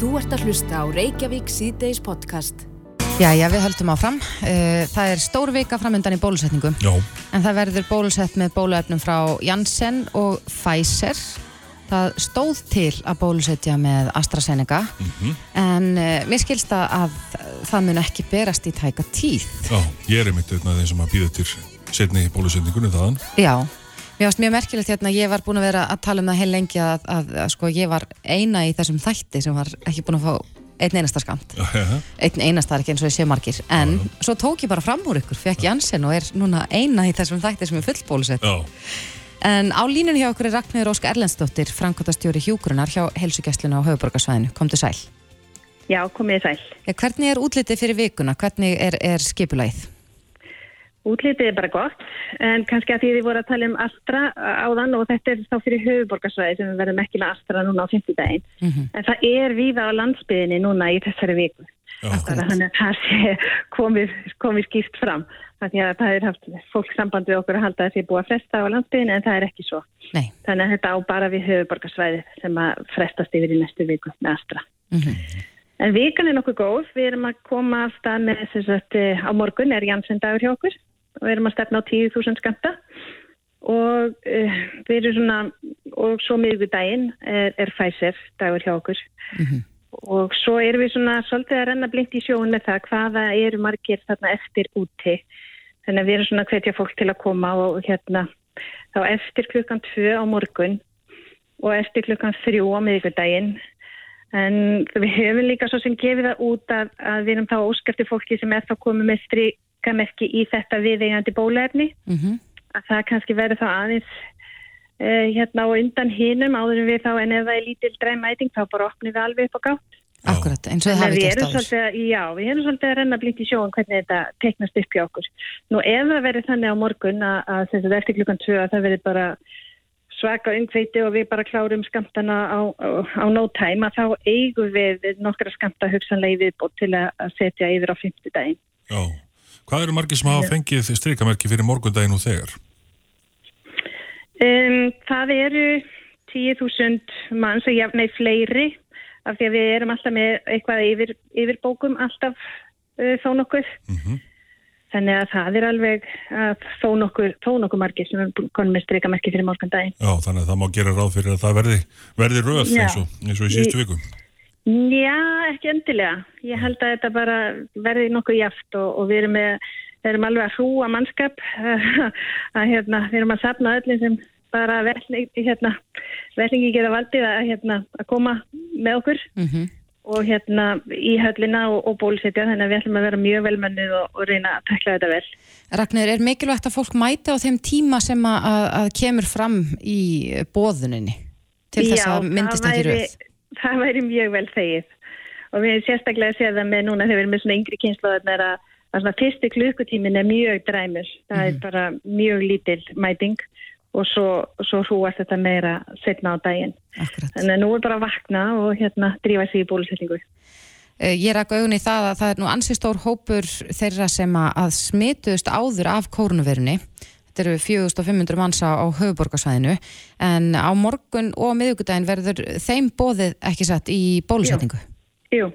Þú ert að hlusta á Reykjavík síðdeis podcast. Já, já, við höldum áfram. Eh, Það er stór vika framöndan í bólusetningu. Já, En það verður bólusett með bóluefnum frá Janssen og Pfizer. Það stóð til að bólusetja með AstraZeneca. En uh, mér skilst það að það mun ekki berast í tæka tíð. já, ég er einmitt einn af þeim sem að býða til setni bólusendingunni þaðan. Já, mér varst mjög merkilegt hérna, ég var búin að vera að tala um það heil lengi að, að, að sko ég var eina í þessum þætti sem var ekki búin að fá einn einasta skamt. Já, já, Einn einasta er ekki eins og ég sé margir. En svo tók ég bara fram úr ykkur, fekk Janssen og er núna eina í þessum þætti sem er full bólusett. já, En á línunni hjá okkur er Ragnhjóður Ósk Erlendsdóttir, framkvæmtastjóri hjúgrunar hjá helsugjastluna á höfuborgarsvæðinu. Komdu sæl. Já, komið sæl. Ja, hvernig er útlitið fyrir vikuna? Hvernig er, er skipulæð? Útlitið er bara gott, en kannski að því þið voru að tala um Astra áðan og þetta er þá fyrir höfuborgarsvæði sem við verðum ekki með Astra núna á 50 daginn. En það er víða á landsbyðinni núna í þessari viku. Þannig að það sé komið, komið skýrt fram. Þannig að það er haft fólk samband við okkur að halda að því búið að fresta á landsbyðinni en það er ekki svo. Nei. Þannig að þetta á bara við höfuborgarsvæði sem að frestast yfir í næstu viku með Astra. En vikan er nokkuð góð. Við erum að koma af stað með þess að eh, á morgun er Jansson dagur hjá okkur við erum að stefna á 10.000 skamta og uh, við erum svona og svo miðgudaginn er, er Pfizer dagur hjá okkur. Og svo erum við svona svolítið að renna blind í sjóun með það hvaða eru margir þarna eftir úti. Þannig að við erum svona að hvetja fólk til að koma og hérna þá eftir klukkan 2 á morgun og eftir klukkan 3 á miðgudaginn En við höfum líka svo sem gefið það út að, að við erum þá óskæfti fólki sem er þá komið með strikamerki í þetta viðeigandi bólaefni. Mm Að það kannski verður þá aðeins uh, hérna á undan hinum áður en við þá en ef það er lítil dræmæting þá bara opnum við alveg upp á gátt. Akkurat, eins og það hafi við gert erum áður. já, við erum svolítið að renna blínt í sjóun hvernig þetta teknast upp hjá okkur. Nú ef það verður þannig á morgun að, að sagt, eftir klukkan 2 að það verður bara svaka umkveiti og við bara klárum skamtana á, á, á no time að þá eigum við nokkra skamta hugsanlega í viðbót til að að setja yfir á 50 daginn. já. Hvað eru margir sem hafa fengið strikamerki fyrir morgundaginn og þegar? Um, það eru 10.000 manns, og jafnveg fleiri, af því að við erum alltaf með eitthvað yfir, yfir bókum alltaf uh, þó nokkuð. Þannig að það er alveg að þó nokkuð, þó nokkuð margir sem er konum með strikamerki fyrir morgundaginn. Já, þannig að það má gera ráð fyrir að það verði, verði röð eins og, eins og í síðustu viku. Já, ekki endilega. Ég held að þetta bara verði nokkuð jaft og, og við erum, með, við erum alveg að hrúa mannskap að hérna, við erum að safna öllum sem bara velning, hérna, velningi geta valdið að, hérna, að koma með okkur Mhm. og hérna í höllina og, og bólusetja þannig að við ætlum að vera mjög velmennið og, og reyna að tekla þetta vel. Ragnir, er mikilvægt að fólk mæti á þeim tíma sem að, að, kemur fram í bóðuninni til þess Já, að myndist ekki röð? Það væri mjög vel þegið og við sérstaklega það með núna þegar við erum með svona yngri kynnslóðarnar að, að svona fyrsti klukkutímin er mjög dræmur. Það er bara mjög lítil mæting og svo, svo hrúast þetta meira setna á daginn. Akkurat. Þannig að nú er bara að vakna og hérna drífa sig í bólusetningu. Eh, Ég rak augun í það að það er nú ansi stór hópur þeirra sem að, smituðust áður af kórnuverunni. Þetta eru 4500 manns á, höfuborgarsvæðinu en á morgun og miðugudaginn verður þeim bóðið ekki satt í bólusetningu. Jú,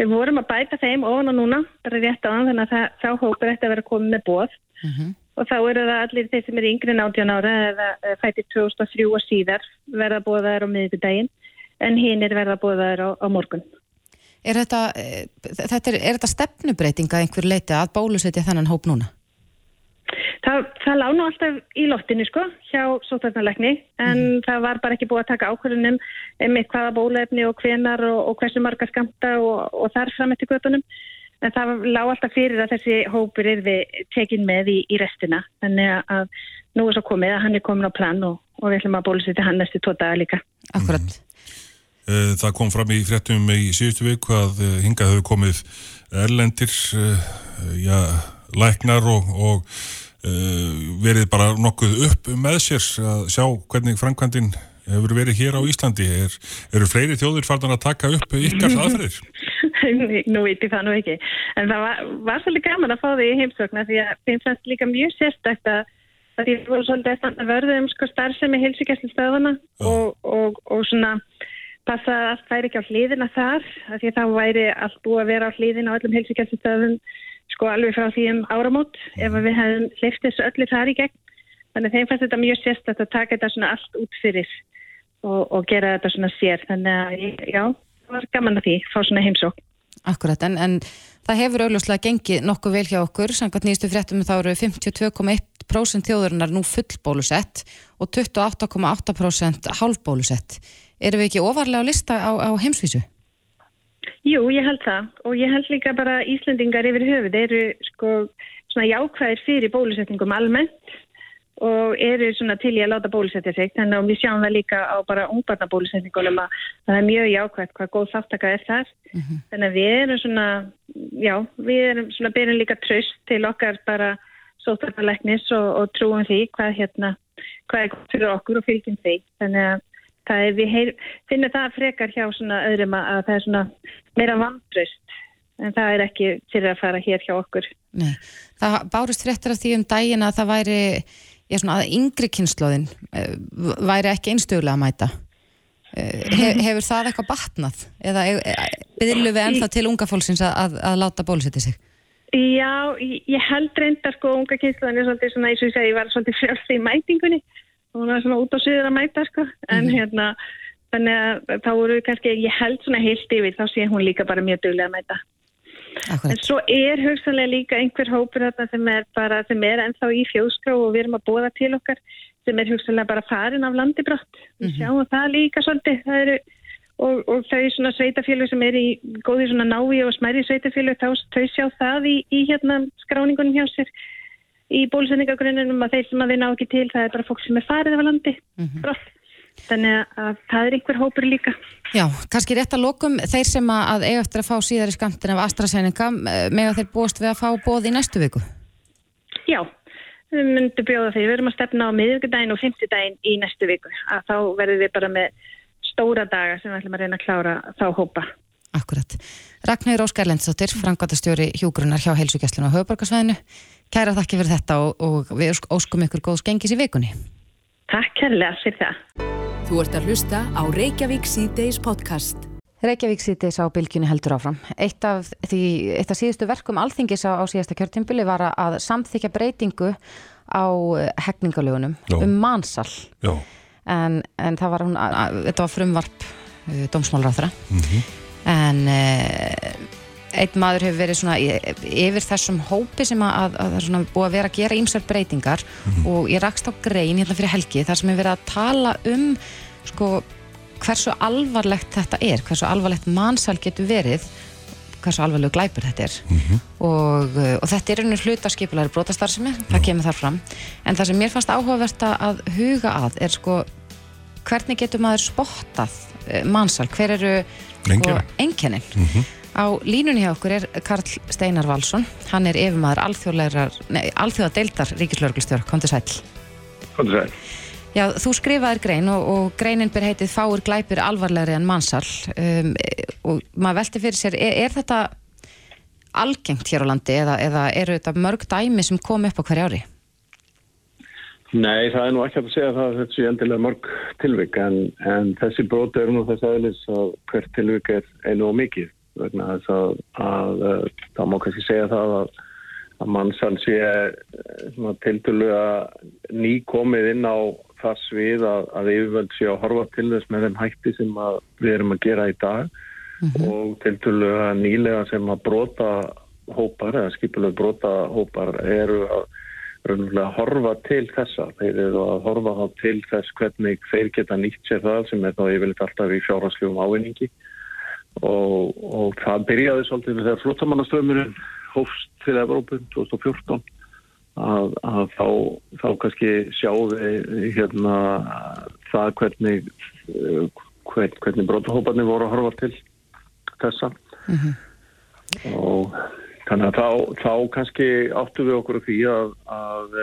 við vorum að bæta þeim ofan og núna, bara rétt á þannig að það, þá hópur þetta að vera komið með bóð Mhm. og þá eru það allir þeir sem eru yngri en 18 ára eða fættir 2003 og síðar verða bóðaðar á miðvikudaginn en hinn er verða bóðaðar á, á morgun. Er þetta, eh, þetta er, er þetta stefnubreitinga einhver leiti að bólusetja þennan hóp núna? Það, það lána alltaf í loftinu sko hjá sótarnarleikni en það var bara ekki búið að taka ákvörðunum um hvaða bólefni og hvenar og, og hversu marga skamta og, og þar fram eftir göttunum en það lá alltaf fyrir að þessi hópur er við tekin með í, í restina þannig að nú er svo komið að hann er komin á plan og, og við ætlum að bólusetja hann næstu daga líka. Akkurat. Eh, Það kom fram í fréttum í síðustu viku að eh, hingað hefur komið erlendir, eh, já, læknar og, og verið bara nokkuð upp með sér að sjá hvernig framkvæmdin hefur verið hér á Íslandi. Er, eru fleiri þjóðir farnar að taka upp ykkar aðferðir? nú veit ég það nú ekki. En það var, var svolítið gaman að fá þig í heimsögna því að þeim fannst líka mjög sérstækt að því voru svolítið að standa vörðu um sko starfsemi heilsugjæslu stöðuna og, og, og svona passa að allt væri ekki á hliðina þar því þá væri allt búið að vera á hliðina á öllum heilsugjastustöðum sko alveg frá því um áramót ef við hefum hleyft þessu öllu þar í gegn. Þannig að þeim fannst þetta mjög sérstætt að taka þetta svona allt út fyrir og, og gera þetta svona sér. Þannig að já, það var gaman að því fá svona heimsók Akkurat, en, en það hefur auðvitað gengið nokkuð vel hjá okkur, samkvæmt nýjastu fréttum þá eru 52,1% þjóðurinnar nú fullbólusett og 28,8% hálfbólusett. Erum við ekki ofarlega á lista á, á heimsvísu? Jú, ég held það. Og ég held líka bara Íslandingar yfir höfuð eru sko svona jákvæðir fyrir bólusetningum almennt og eru svona til í að láta bólusetja sig. Þannig að við sjáum það líka á bara ungbarnabólusetningunum að það er mjög jákvæðt hvað góð þáttaka er þar. Mm -hmm. þannig að við erum svona já, við erum svona byrjum líka tröst til okkar bara sótarpalegnis og, og trúum því hvað hérna hvað er fyrir okkur og fylgjum því. Þannig að er, við heyr, finnum það frekar hjá svona öðrum að það er svona meira vandraust en það er ekki fyrir að fara hér hjá okkur. Nei, það bárust frektar af því um daginn að það væri, já svona að yngri kynnslóðin eh, væri ekki einstögulega að mæta. Eh, he, hefur það eitthvað batnað eða byrju við ennþá til unga fólksins að, að, að láta bólusetja sig? Já, ég held reyndar sko unga kynnslóðin er svolítið svona, eins og ég segi, ég var svolítið frjálst í mætingunni hún var svona út á syður að mæta sko en mm -hmm. hérna þannig að þá voru kannski ég held svona heilt yfir þá sé hún líka bara mjög duglega að mæta Akkurat. en svo er hugsanlega líka einhver hópur þarna sem er bara sem er ennþá í fjóskrá og við erum að bóða til okkar sem er hugsanlega bara farin af landibrott við mm -hmm. sjáum það líka svolítið það eru og, og þau svona sveitafélug sem er í góði svona nái og smæri sveitafélug þá þau sjá það í, í hérna skráningunum hjá sér í bólusendingagrunninum að þeir sem að við ná ekki til það er bara fólk sem er farið af landi. Mm -hmm. þannig að það er einhver hópur líka. Já, kannski rétt að lokum þeir sem að eiga eftir að fá síðar í skamtin af AstraZeneca með að þeir búast við að fá bóð í næstu viku? Já, við myndum bjóða þeir. Við erum að stefna á miðugdægin og fymtudægin í næstu viku. Að þá verðum við bara með stóra daga sem við ætlum að reyna að klára þá hópa. Akkurat. Ragnir Óskarlendsdóttir, frangvatastjóri hjúgrunar hjá heilsugjastlun á höfuborgarsvæðinu Kæra þakki fyrir þetta og, og við óskum ykkur góðs gengis í vikunni. Takk kærlega fyrir það. Þú ert að hlusta á Reykjavík C-Days podcast. Reykjavík C-Days á bylgjunni heldur áfram. Eitt af, því, eitt af síðustu verkum alþingis á, á síðasta kjörtimbili var að samþykja breytingu á eh, hegningalögunum um mannsal. En, en það var, hún, þetta var frumvarp uh, dómsmálráðra. Mm -hmm. En... Uh, einn maður hefur verið svona yfir þessum hópi sem að það er svona búið að vera að gera ímsar breytingar. Mm -hmm. og ég rakst á grein hérna fyrir helgi þar sem hefur verið að tala um sko hversu alvarlegt þetta er, hversu alvarlegt mannsal getur verið hversu alvarlegu glæpur þetta er. Mm -hmm. og, og þetta er einhvern hlutarskipulari brotastarðsemi, það kemur þar fram. En það sem mér fannst áhugavert að huga að er sko hvernig getur maður spottað eh, mannsal, hver eru sko, enginnin mm -hmm. Á línunni hjá okkur er Karl Steinar Valsson, hann er yfirmaður alþjóða deildar ríkislörglistjórn, kom til sæl. Kom til sæl. Já, þú skrifaðir grein og, og greinin ber heitið Fáur glæpir alvarlegri en mannsal um, og maður velti fyrir sér, er, er þetta algengt hér á landi eða, eða eru þetta mörg dæmi sem kom upp á hverja ári? Nei, það er nú ekki að segja það að þetta sé endilega mörg tilvik en, en þessi bróti eru nú þess aðeins að hvert tilvik er einu og mikið vegna þess að, að, að það má kannski segja það að, að mannsal sé eh, tildulega nýkomið inn á það svið að yfirvöld sé að horfa til þess með þeim hætti sem við erum að gera í dag mm -hmm. og tildulega nýlega sem að brota hópar eða skipulega brota hópar eru að raunverulega horfa til þessa. Þeir eru að horfa þá til þess hvernig þeir geta nýtt sér það sem er þá yfirleitt alltaf í fjárhansljum ávinningi og, og það byrjaði svolítið þegar flottamannaströmmurinn hófst til Evrópun 2014 að, að þá, þá kannski sjáðu hérna það hvernig hvern, hvernig brótahóparnir voru að horfa til þessa mm -hmm. og þannig að þá, þá kannski áttu við okkur því að að,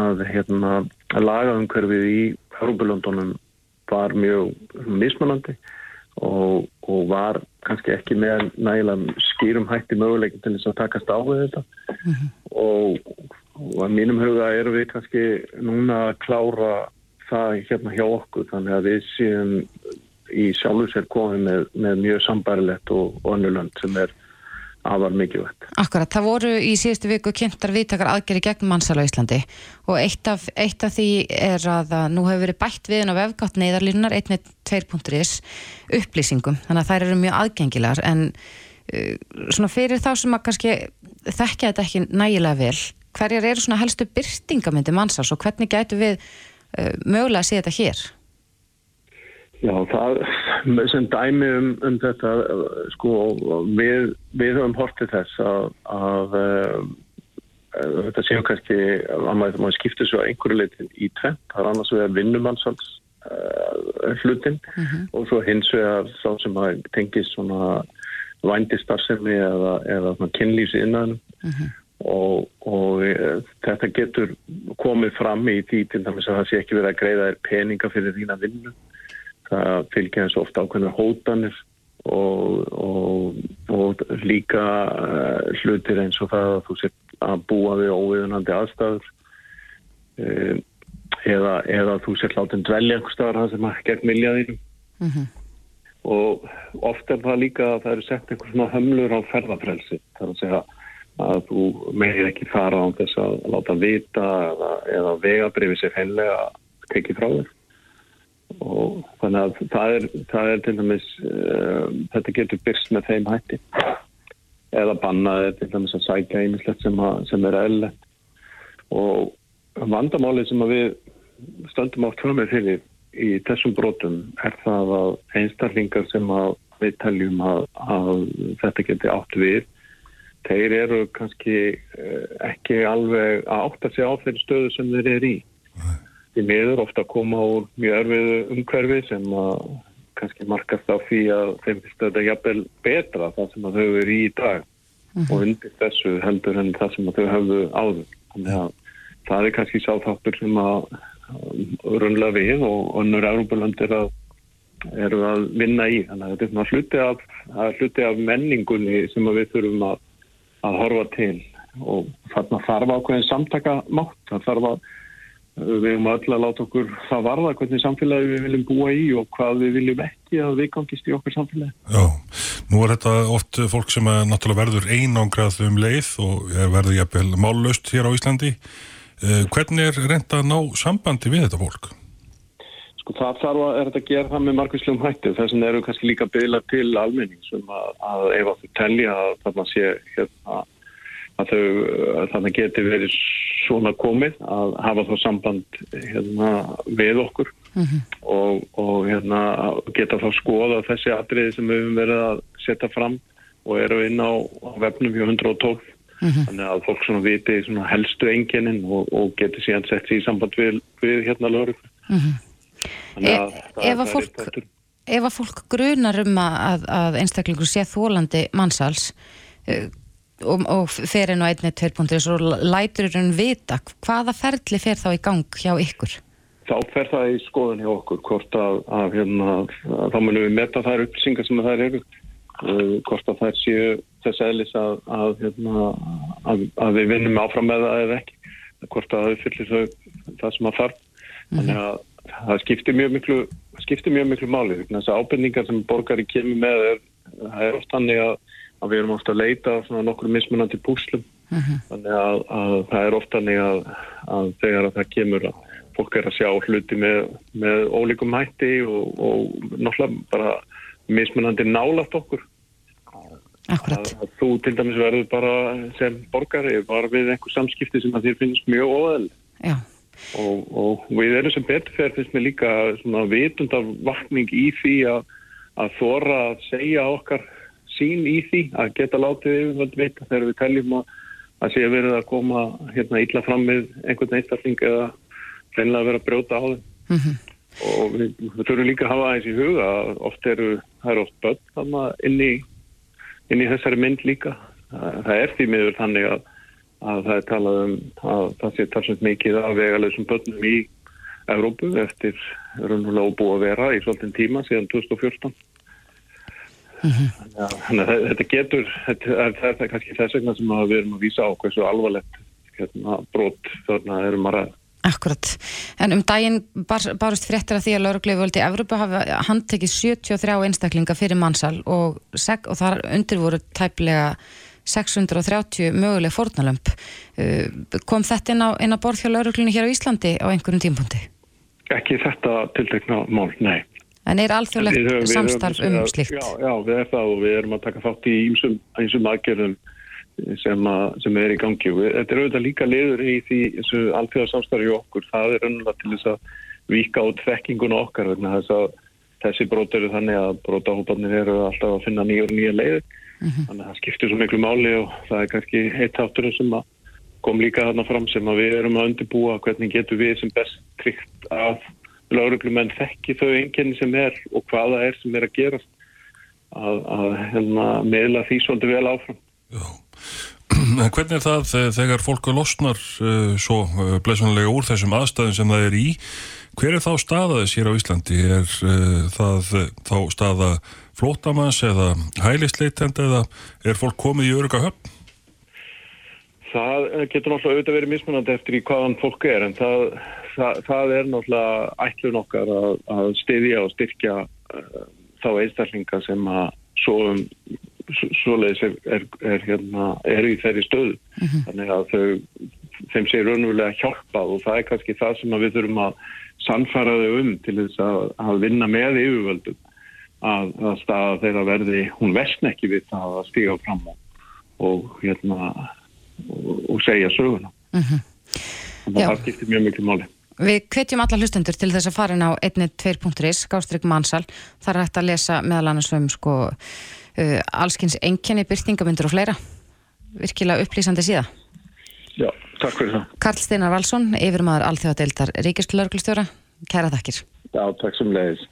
að hérna að laga umhverfið í Európulöndunum var mjög mismunandi og, og var kannski ekki með nægilega skýrum hætti möguleikin til þess að takast á við þetta mm -hmm. og, og að mínum huga erum við kannski núna að klára það hérna hjá okkur þannig að við séum í sjálfur sér komið með, með mjög sambærilegt og önnulönd sem er afar mikilvægt. Akkurat, það voru í síðustu viku kynntar viðtakar aðgeri gegn mannsal á Íslandi og eitt af, eitt af því er að nú hefur verið bætt við en á vefgátt neyðarlínunar 1.2.is upplýsingum, þannig að þær eru mjög aðgengilegar en uh, svona fyrir þá sem að kannski þekkja þetta ekki nægilega vel, hverjar eru svona helstu byrtingamindi mannsals og hvernig gætu við uh, mögulega að sé þetta hér? Já, það sem dæmi um, um þetta, sko, við, við höfum hortið þess að, að, að þetta séu kannski að maður, skiptir svo einhverju leitin í tvent, það er annars vegar vinnumannsals uh, hlutin uh mhm. -huh. og svo hins vegar sá sem að tengis svona vændistarfsemi eða, eða kynlýsi innan uh -huh. og, og e, þetta getur komið fram í því til dæmis að það sé ekki verið að greiða þér peninga fyrir þína vinnu það fylgja eins ofta ákveðinu hótanir og, og, og líka uh, hlutir eins og það að þú sett að búa við óviðunandi aðstæður. Uh, eða, eða þú sett látin dvelja einhver staðar það sem að gegn miljaðinu mm -hmm. og ofta er það líka að það eru sett einhver svona hömlur á ferðarfrelsi þar að segja að þú meðir ekki fara á þess að láta vita eða, eða vegabrifi sér heimlega tekið frá þér og þannig að það er, það er til dæmis uh, þetta getur byrst með þeim hætti. Eða bannaði til dæmis að sækja einmislegt sem, sem er eðlilegt. Og vandamálið sem við stöndum fram með fyrir í þessum brotum er það að einstaklingar sem við teljum að, að þetta geti átt við þeir eru kannski uh, ekki alveg að átta sig á þeirri stöðu sem þeir eru í í miður ofta að koma úr mjög erfiðu umhverfi sem að kannski markast á því að þeim finnst þetta jafnvel betra það sem að þau eru í dag uh mhm. -huh. og undir þessu heldur en það sem að þau hafðu áður. Þannig að það er kannski sáþáttur sem að runlega við og önnur Európa-landir að eru að vinna í. Þannig að þetta er svona hluti af, hluti af menningunni sem við þurfum að, að horfa til og þarna þarf ákveðin samtaka mátt. Það þarf að Við erum öll að láta okkur það varða hvernig samfélagi við viljum búa í og hvað við viljum ekki að við gangist í okkur samfélagi. Já, nú er þetta oft fólk sem er náttúrulega verður einangrað um leið og verður jæfnvel mállaust hér á Íslandi. Eh, hvernig er reynda að ná sambandi við þetta fólk? Sko það þarf að, er þetta að gera það með margvíslegum hætti. Þess vegna eru kannski líka byggla til almenning sem að, að ef að þú telja að það sé hérna að þau þannig geti verið svona komið að hafa þá samband hérna, við okkur mm -hmm. og, og hérna, geta þá skoða þessi atriði sem við höfum verið að setja fram og eru inn á, á vefnum hjá 112 mm -hmm. þannig að fólk svona viti svona helstu enginin og, og geti síðan sett sér í samband við, við hérna lögur mm -hmm. e Ef að fólk ef að fólk grunar um að, að einstaklingur sé þólandi mannsals eh, og, og fer inn á einni tveirpunktur og lætur hún vita hvaða ferli fer þá í gang hjá ykkur? Þá fer það í skoðun hjá okkur hvort að, að, hérna, að þá munum við metta þær upplýsingar sem það eru uh, hvort að þær séu þess aðlis að, hérna, að við vinnum áfram með það eða ekki hvort að það uppfyllir þau það sem að þarf mm -hmm. þannig að það skiptir mjög miklu skiptir mjög miklu máli þess að ábyrningar sem borgari kemur með er, það er oft hannig að að við erum ofta að leita á nokkur mismunandi púslum uh mhm. -huh. þannig að, að það er ofta að, að þegar að það kemur að fólk er að sjá hluti með, með ólíkum hætti og, og náttúrulega bara mismunandi nálagt okkur að, að þú til dæmis verður bara sem borgari var við einhver samskipti sem að þér finnst mjög óðal og, og við erum sem beturferð finnst mér líka vitundar vakning í því að að þóra að segja okkar sín í því að geta látið yfirvöld vita þegar við teljum að, að sé að verið að koma hérna illa fram með einhvern einstakling eða reynilega að vera að brjóta á þeim. Mm -hmm. og við, við þurfum líka að hafa aðeins í huga að oft eru, það eru oft börn inn í, inn í þessari mynd líka. Það, það er því miður þannig að, að það er talað um að það sé talsveit mikið að vega leysum börnum í Európu eftir raunverulega óbúið að vera í svolítinn tíma síðan 2014 Mm -hmm. Þannig að þetta getur, þetta er, það er kannski þess vegna sem við erum að vísa á hversu alvarlegt hérna, brot þarna erum að ræða. Akkurat, en um daginn bar, barust fréttir að því að laurugleföldi Evropa hafi handtekið 73 einstaklinga fyrir mannsal og, og þar undir voru tæplega 630 möguleg fórnalömp. Uh, kom þetta inn á, inn á borð hjá lauruglunni hér á Íslandi á einhverjum tímpunkti? Ekki þetta tiltekna mál, nei. En er alþjóðlegt samstarf um slíkt? Já, já, við erum það og við erum að taka þátt í einsum aðgerðum sem, að, sem er í gangi þetta er auðvitað líka liður í því alþjóðarsamstarfi okkur, það er önnulega til þess að vika út þekkinguna okkar þess að þessi brót eru þannig að brótahópanir eru alltaf að finna nýjur nýja leiður mm -hmm. þannig að það skiptir svo miklu máli og það er kannski eitt áttur sem kom líka þarna fram sem að við erum að undirbúa hvernig getur við sem best tryggt að lauruglumenn þekki þau enginni sem er og hvaða er sem er að gerast að, að hérna, meðla því svolítið vel áfram Já hvernig er það þegar fólk losnar uh, svo uh, blessunlega úr þessum aðstæðum sem það er í? Hver er þá staðaðis hér á Íslandi? Er uh, það þá staða flótamanns eða hælisleitend eða er fólk komið í öruga höfn? Það getur náttúrulega auðvitað verið mismunandi eftir í hvaðan fólk er en það, það, það er náttúrulega ætlun okkar að, að stiðja og styrkja þá einstaklinga sem að svo um svoleiðis er, er, er, hérna, er í þeirri stöðu mm -hmm. þannig að þau, þeim sé raunverulega hjálpað og það er kannski það sem við þurfum að sannfara þau um til þess að, að vinna með yfirvöldum að, að staða þeirra verði hún vestn ekki við það að stíga fram og, og hérna og, og segja söguna -hmm. þannig að það skiptir mjög miklu máli Við kvetjum alla hlustendur til þess að fara inn á 1.2.is, Gástrygg Mansal, þar er hægt að lesa meðal annars um sko uh, allskynns enginni, byrtingamundur og fleira. Virkilega upplýsandi síða. Já, takk fyrir það. Karl Steinar Valsson, yfirmaður Alþjóðadeildar Ríkistlörglustjóra, kæra þakkir. Já, takk sem leiðis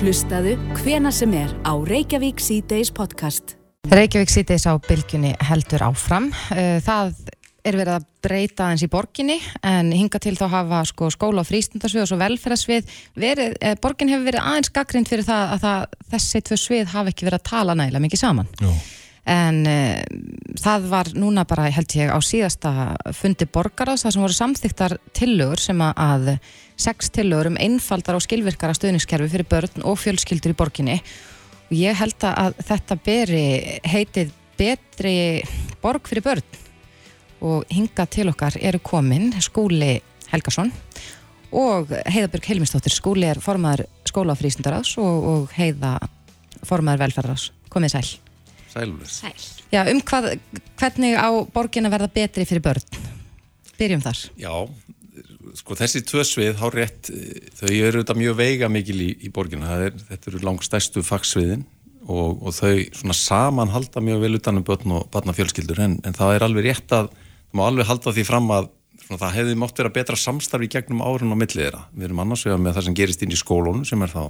Hlustaðu hvena sem er á Reykjavík C-Days podcast. Reykjavík C-Days á bylgjunni heldur áfram. Uh, það er verið að breyta eins í borginni en hinga til þá hafa sko, skóla og frístundarsvið og svo velferðarsvið verið, eh, borgin hefur verið aðeins gaggrind fyrir það að það, þessi tvö svið hafi ekki verið að tala nægilega mikið saman. Jó. en eh, það var núna bara held ég á síðasta fundi borgaráðs það sem voru samþyktar tillögur sem að sex tillögur um einfaldar og skilvirkara stöðningskerfi fyrir börn og fjölskyldur í borginni. Og ég held að þetta beri heitið betri borg fyrir börn og hinga til okkar eru komin skúli Helgason og Heiðabjörg Helmistóttir skúli er formaður skólafrýstundaráðs og, og Heiða formaður velferðarás komið sæl. Sælur Sæl. Já, um hvað, hvernig á borgin að verða betri fyrir börn? Byrjum þar. Já, sko þessi tvö svið hár rétt, þau eru þetta mjög veiga mikil í, í borginu, er, þetta eru langstæstu fagsviðin og, og þau saman halda mjög vel utanum börn og barnafjölskyldur en, en það er alveg rétt að má alveg halda því fram að svona, það hefði mótt vera betra samstarfi gegnum árun og millið þeirra. Við erum annars vegar með það sem gerist inn í skólunum sem er þá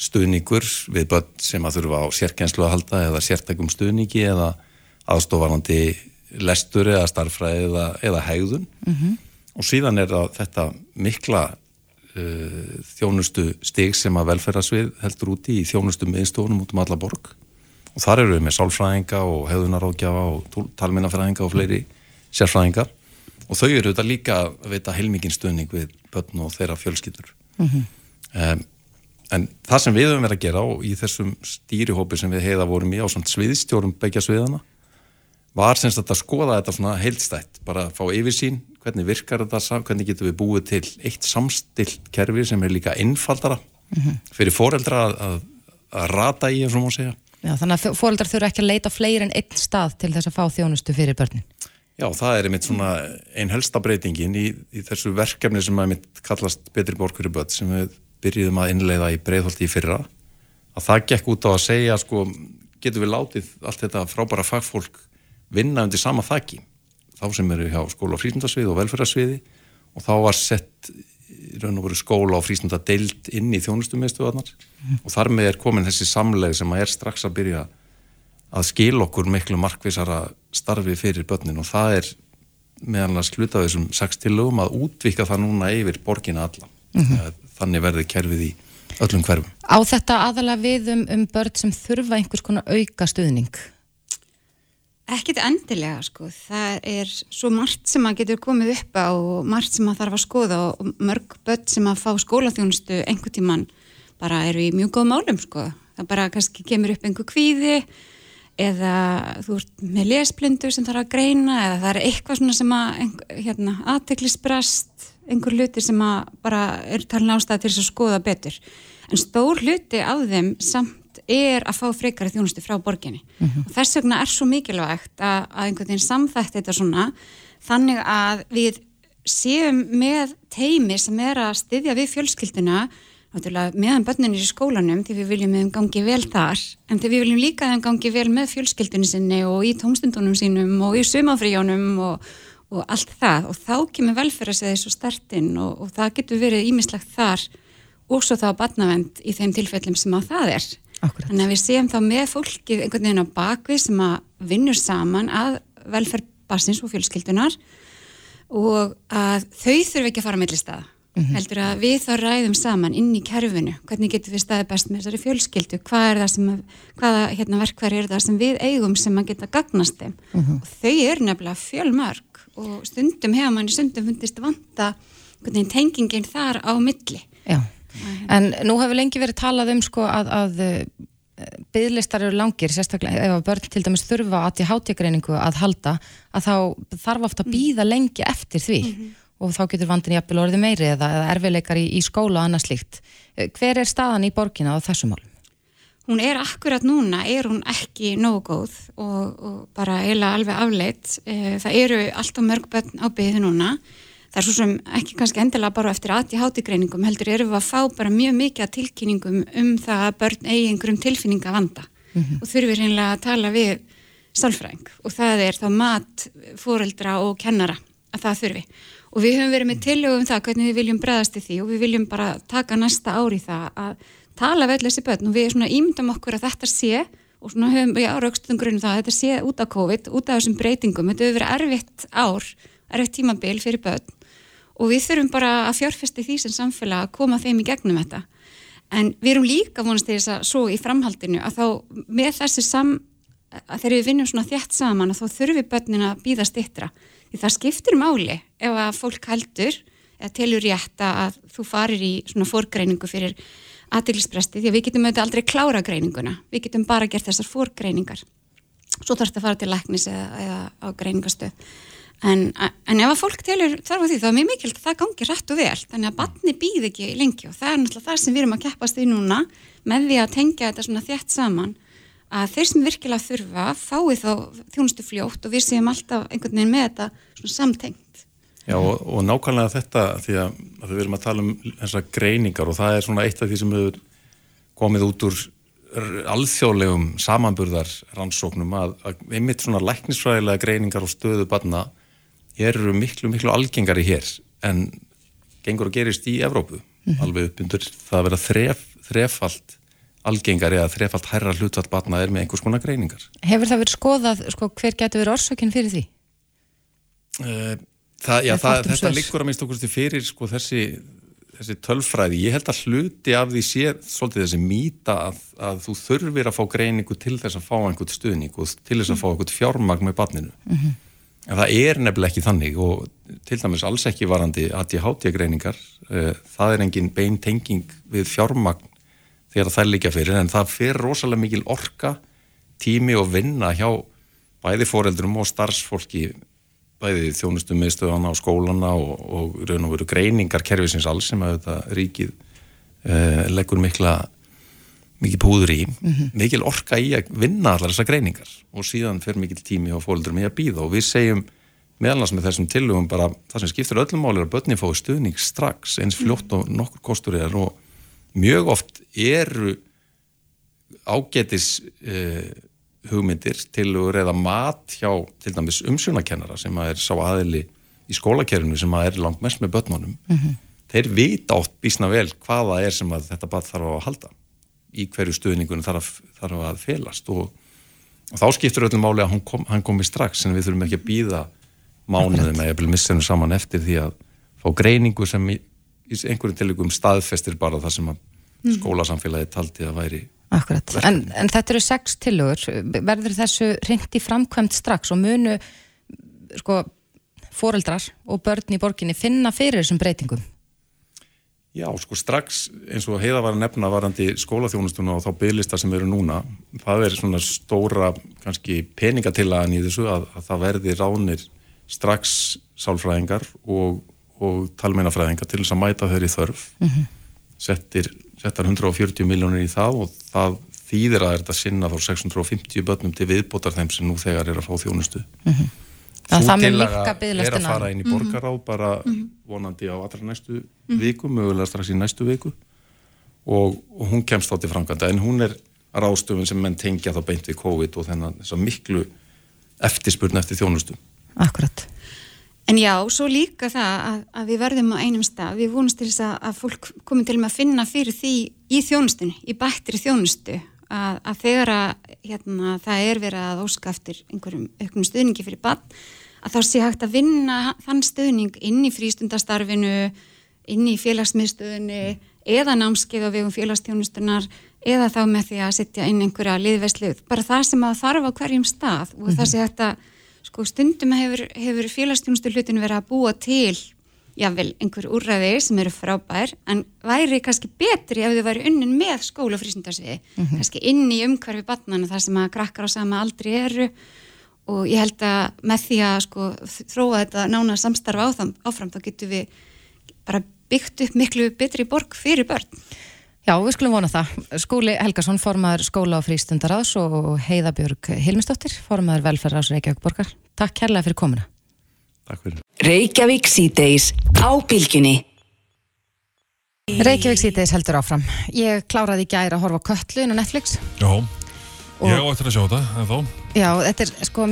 stuðningur við börn sem að þurfa á sérkjenslu að halda eða sértækum stuðningi eða aðstofarandi lestur eða starfræði eða, eða hegðun mm -hmm. og síðan er þetta mikla uh, þjónustu stig sem að velferðarsvið heldur úti í þjónustu miðstofunum út um alla borg og þar eru við með sálfræðinga og hegðunarákjafa og talminnafræðinga og fleiri sérfræðingar. Og þau eru þetta líka að veita heilmikinn stöðning við börn og þeirra fjölskyldur. Mm -hmm. um, en það sem við höfum verið að gera og í þessum stýrihópi sem við heiða vorum í á sviðstjórum begja sviðana var semst að skoða þetta svona heilstætt bara að fá yfirsýn, hvernig virkar þetta hvernig getum við búið til eitt samstilt kerfi sem er líka innfaldara mm -hmm. fyrir foreldra að, að, að rata í, ef svo má segja. Já, þannig að foreldrar þurfa ekki að leita fleiri en einn stað til þess að fá þjónustu fyrir börnin Já, það er einmitt svona einn helsta breytingin í, í þessu verkefni sem einmitt kallast Betri borg fyrir börn sem við byrjuðum að innleiða í breyðholti í fyrra að það gekk út á að segja sko, getur við látið allt þetta frábæra fagfólk vinna undir sama þakki þá sem eru hjá skóla og frísundasviði og velferðarsviði og þá var sett raun og veru skóla og frísunda deilt inn í þjónustumiðstöðunar mm. og þar með er komin þessi samleg sem að er strax að byrja að skil okkur miklu markvísara starfi fyrir börnin og það er meðan að sluta þessum sex tilögum að útvika það núna yfir borgina alla mm -hmm. þannig verður kerfið í öllum hverfum. Á þetta aðalega við um, um börn sem þurfa einhvers konar auka stuðning? Ekkit endilega sko, það er svo margt sem að getur komið upp á og margt sem að þarf að skoða og mörg börn sem að fá skólaþjónustu einhver tíman bara eru í mjög góð málum sko. Það bara kannski kemur upp einhver kvíði eða þú ert með lesblindu sem þarf að greina eða það er eitthvað svona sem að hérna, aðteklisbrast, einhver hluti sem að bara er talin ástæði til þess að skoða betur. En stór hluti af þeim samt er að fá frekari þjónustu frá borginni mm -hmm. og þess vegna er svo mikilvægt að, að einhvern veginn samþægt þetta svona þannig að við séum með teimi sem er að styðja við fjölskylduna meðan börnunir í skólanum því við viljum meðan gangi vel þar en því við viljum líka meðan gangi vel með fjölskyldunni sinni og í tómstundunum sínum og í sumafríjónum og, og allt það og þá kemur velferðarsveið svo stertinn og, og það getur verið ímislegt þar og svo þá barnavend í þeim tilfellum sem að það er Akkurat. Þannig að við séum þá með fólkið einhvern veginn á bakvið sem að vinnur saman að velferð barsins og fjölskyldunar og að þau þurfi ekki að fara að milli staða. Mm -hmm. Heldur að við þá ræðum saman inn í kerfinu, hvernig getur við staðið best með þessari fjölskyldu, hvað er það sem, hvaða hérna, verkværi er það sem við eigum sem að geta gagnast þeim. Mm -hmm. Og þau eru nefnilega fjölmörg og stundum hefur manni stundum fundist vanta tengingin þar á milli. Já. En nú hefur lengi verið talað um sko að, að eh, bygglistar eru langir, sérstaklega ef að börn til dæmis þurfa að í hátíkreiningu að halda, að þá þarf ofta að býða lengi eftir því mm -hmm. Og þá getur vandin jafnvel orðið meiri eða, eða erfileikar í, í skóla og annað slíkt. Eh, hver er staðan í borgina á þessum málum? Hún er akkurat núna, er hún ekki nógu góð og, og bara eiginlega alveg afleitt. Eh, það eru alltaf mörg börn á byggðu núna það er svo sem ekki kannski endilega bara eftir aðti hátigreiningum heldur erum við að fá bara mjög mikið að tilkynningum um það að börn eigi einhverjum tilfinninga vanda mm -hmm. og þurfir reynilega að tala við sálfræðing og það er þá mat, fóreldra og kennara að það þurfi og við höfum verið með tillögum um það hvernig við viljum breðast í því og við viljum bara taka næsta ári það að tala vel þessi börn. Og við svona ímyndum okkur að þetta sé og svona höfum við áraugstuðum grunum það að þetta sé út af COVID, út af þessum breytingum, þetta hefur verið erfitt ár, erfitt tímabil fyrir börn. Og við þurfum bara að fjárfesti því sem samfélag að koma þeim í gegnum þetta. En við erum líka vonast til þess að svo í framhaldinu að þá með þessu sam að þegar við vinnum svona þjætt saman að þá þurfum við börnin að býða stittra því það skiptir máli ef að fólk heldur eða telur rétt að þú farir í svona fórgreiningu fyrir aðtilspresti því að við getum auðvitað aldrei klára greininguna. Við getum bara gert þessar fórgreiningar svo þarf þetta að fara til læknis eða, eða á greiningastöð En, en ef að fólk telur þarf á því þá er mjög mikilvægt að það gangi rætt og vel. Þannig að batni býð ekki lengi og það er náttúrulega það sem við erum að keppast í núna með því að tengja þetta svona þjætt saman að þeir sem virkilega þurfa fái þá þjónustu fljótt og við séum alltaf einhvern veginn með þetta svona samtengt. Já og, og nákvæmlega þetta því að, að við erum að tala um þessar greiningar og það er svona eitt af því sem hefur komið út úr alþjóðlegum samanburðar rannsóknum að, að einmitt svona læknisfræðilega greiningar og stöðu barna eru miklu, miklu algengari hér en gengur og gerist í Evrópu mm -hmm. alveg uppbyndur það að vera þref, þrefald algengari að þrefald hærra hlutvall batna er með einhvers konar greiningar. Hefur það verið skoðað, sko, hver getur verið orsökinn fyrir því? Uh, það, já, það, þetta liggur að minnst okkur fyrir sko, þessi, þessi tölfræði. Ég held að hluti af því sé svolítið þessi mýta að, að þú þurfir að fá greiningu til þess að fá einhvert stuðning og til þess að fá einhvert fjármagn með batninu mm -hmm. En það er nefnilega ekki þannig og til dæmis alls ekki varandi ADHD-greiningar, uh, eh, það er engin beintenging við fjármagn þegar það er líka fyrir en það fyrir rosalega mikil orka, tími og vinna hjá bæði foreldrum og starfsfólki, bæði þjónustum miðstöðana á skólana og, og raun og veru greiningar kervisins alls sem að þetta ríkið uh, leggur mikla mikið púður í, mm -hmm. mikil orka í að vinna allar þessar greiningar og síðan fer mikil tími á fólkdurum í að býða og við segjum meðalans með þessum tillögum bara það sem skiptir öllum máli er að börni fái stuðning strax eins fljótt og nokkur kostur er og mjög oft eru ágetis uh, hugmyndir til að reyða mat hjá til dæmis umsjónakennara sem að er sá aðili í skólakerfinu sem að er langt mest með börnunum mm -hmm. þeir vita oft bísna vel hvaða er sem að þetta bara þarf að halda í hverju stuðningunum þarf, þarf að felast og, og þá skiptur öllum máli að hann, kom, hann komi strax en við þurfum ekki að býða mánuðum eða missinu saman eftir því að fá greiningu sem í, í einhverjum tilvíkum staðfestir bara það sem að mm. skólasamfélagi taldi að væri Akkurat, en, en þetta eru sex tilugur, verður þessu reyndi framkvæmt strax og munu sko foreldrar og börn í borginni finna fyrir þessum breytingum? Já, sko strax eins og heiða var að nefna varandi skólaþjónustuna og þá bygglista sem eru núna, það er svona stóra kannski peningatillagan í þessu að, að það verði ránir strax sálfræðingar og, og talmeinafræðingar til þess að mæta þeirri þörf mm -hmm. Settir, settar 140 miljónir í það og það þýðir að þetta sinna þá 650 börnum til viðbótar þeim sem nú þegar er að fá þjónustu mm -hmm. Þú tillaga er að fara inn í mhm. borgaráð bara mm -hmm. vonandi á allra næstu -hmm. viku, mögulega strax í næstu viku og, og hún kemst á til framkvæmda en hún er ráðstöfun sem menn tengja þá beint við COVID og þennan þess að miklu eftirspurn eftir þjónustu. Akkurat. En já, svo líka það að, að við verðum á einum stað, við vonumst til þess að, að fólk komum til að finna fyrir því í þjónustunni, í bættri þjónustu að, að þegar að hérna, það er verið að óska eftir einhverjum auknum stuðningi fyrir bann að þá sé hægt að vinna þann stuðning inn í frístundastarfinu, inn í félagsmiðstöðunni eða námskeið á vegum félagstjónustunar eða þá með því að setja inn einhverja liðveslið, bara það sem að þarf á hverjum stað og mm -hmm. það sé hægt að sko stundum hefur, hefur félagstjónustu hlutin verið að búa til jável einhver úrræði sem eru frábær en væri kannski betri ef þau væri unnin með skólafrísundarsviði mm -hmm. kannski inn í umhverfi batnana þar sem að krakkar á sama aldri eru og ég held að með því að sko, þróa þetta nána samstarfa áfram, áfram þá getur við bara byggt upp miklu betri borg fyrir börn. Já, við skulum vona það. Skúli Helgason, formadur skóla og frístundarás og Heiðabjörg Hilmisdóttir, formadur velferðarás Reykjavík borgar. Takk kærlega fyrir komuna. Takk fyrir. Reykjavík síðdeis á bylginni. Reykjavík síðdeis heldur áfram. Ég kláraði í gæri að horfa köllu inn á Netflix. Já. Ég á eftir að sjá þetta, en þá? Já, þetta er sko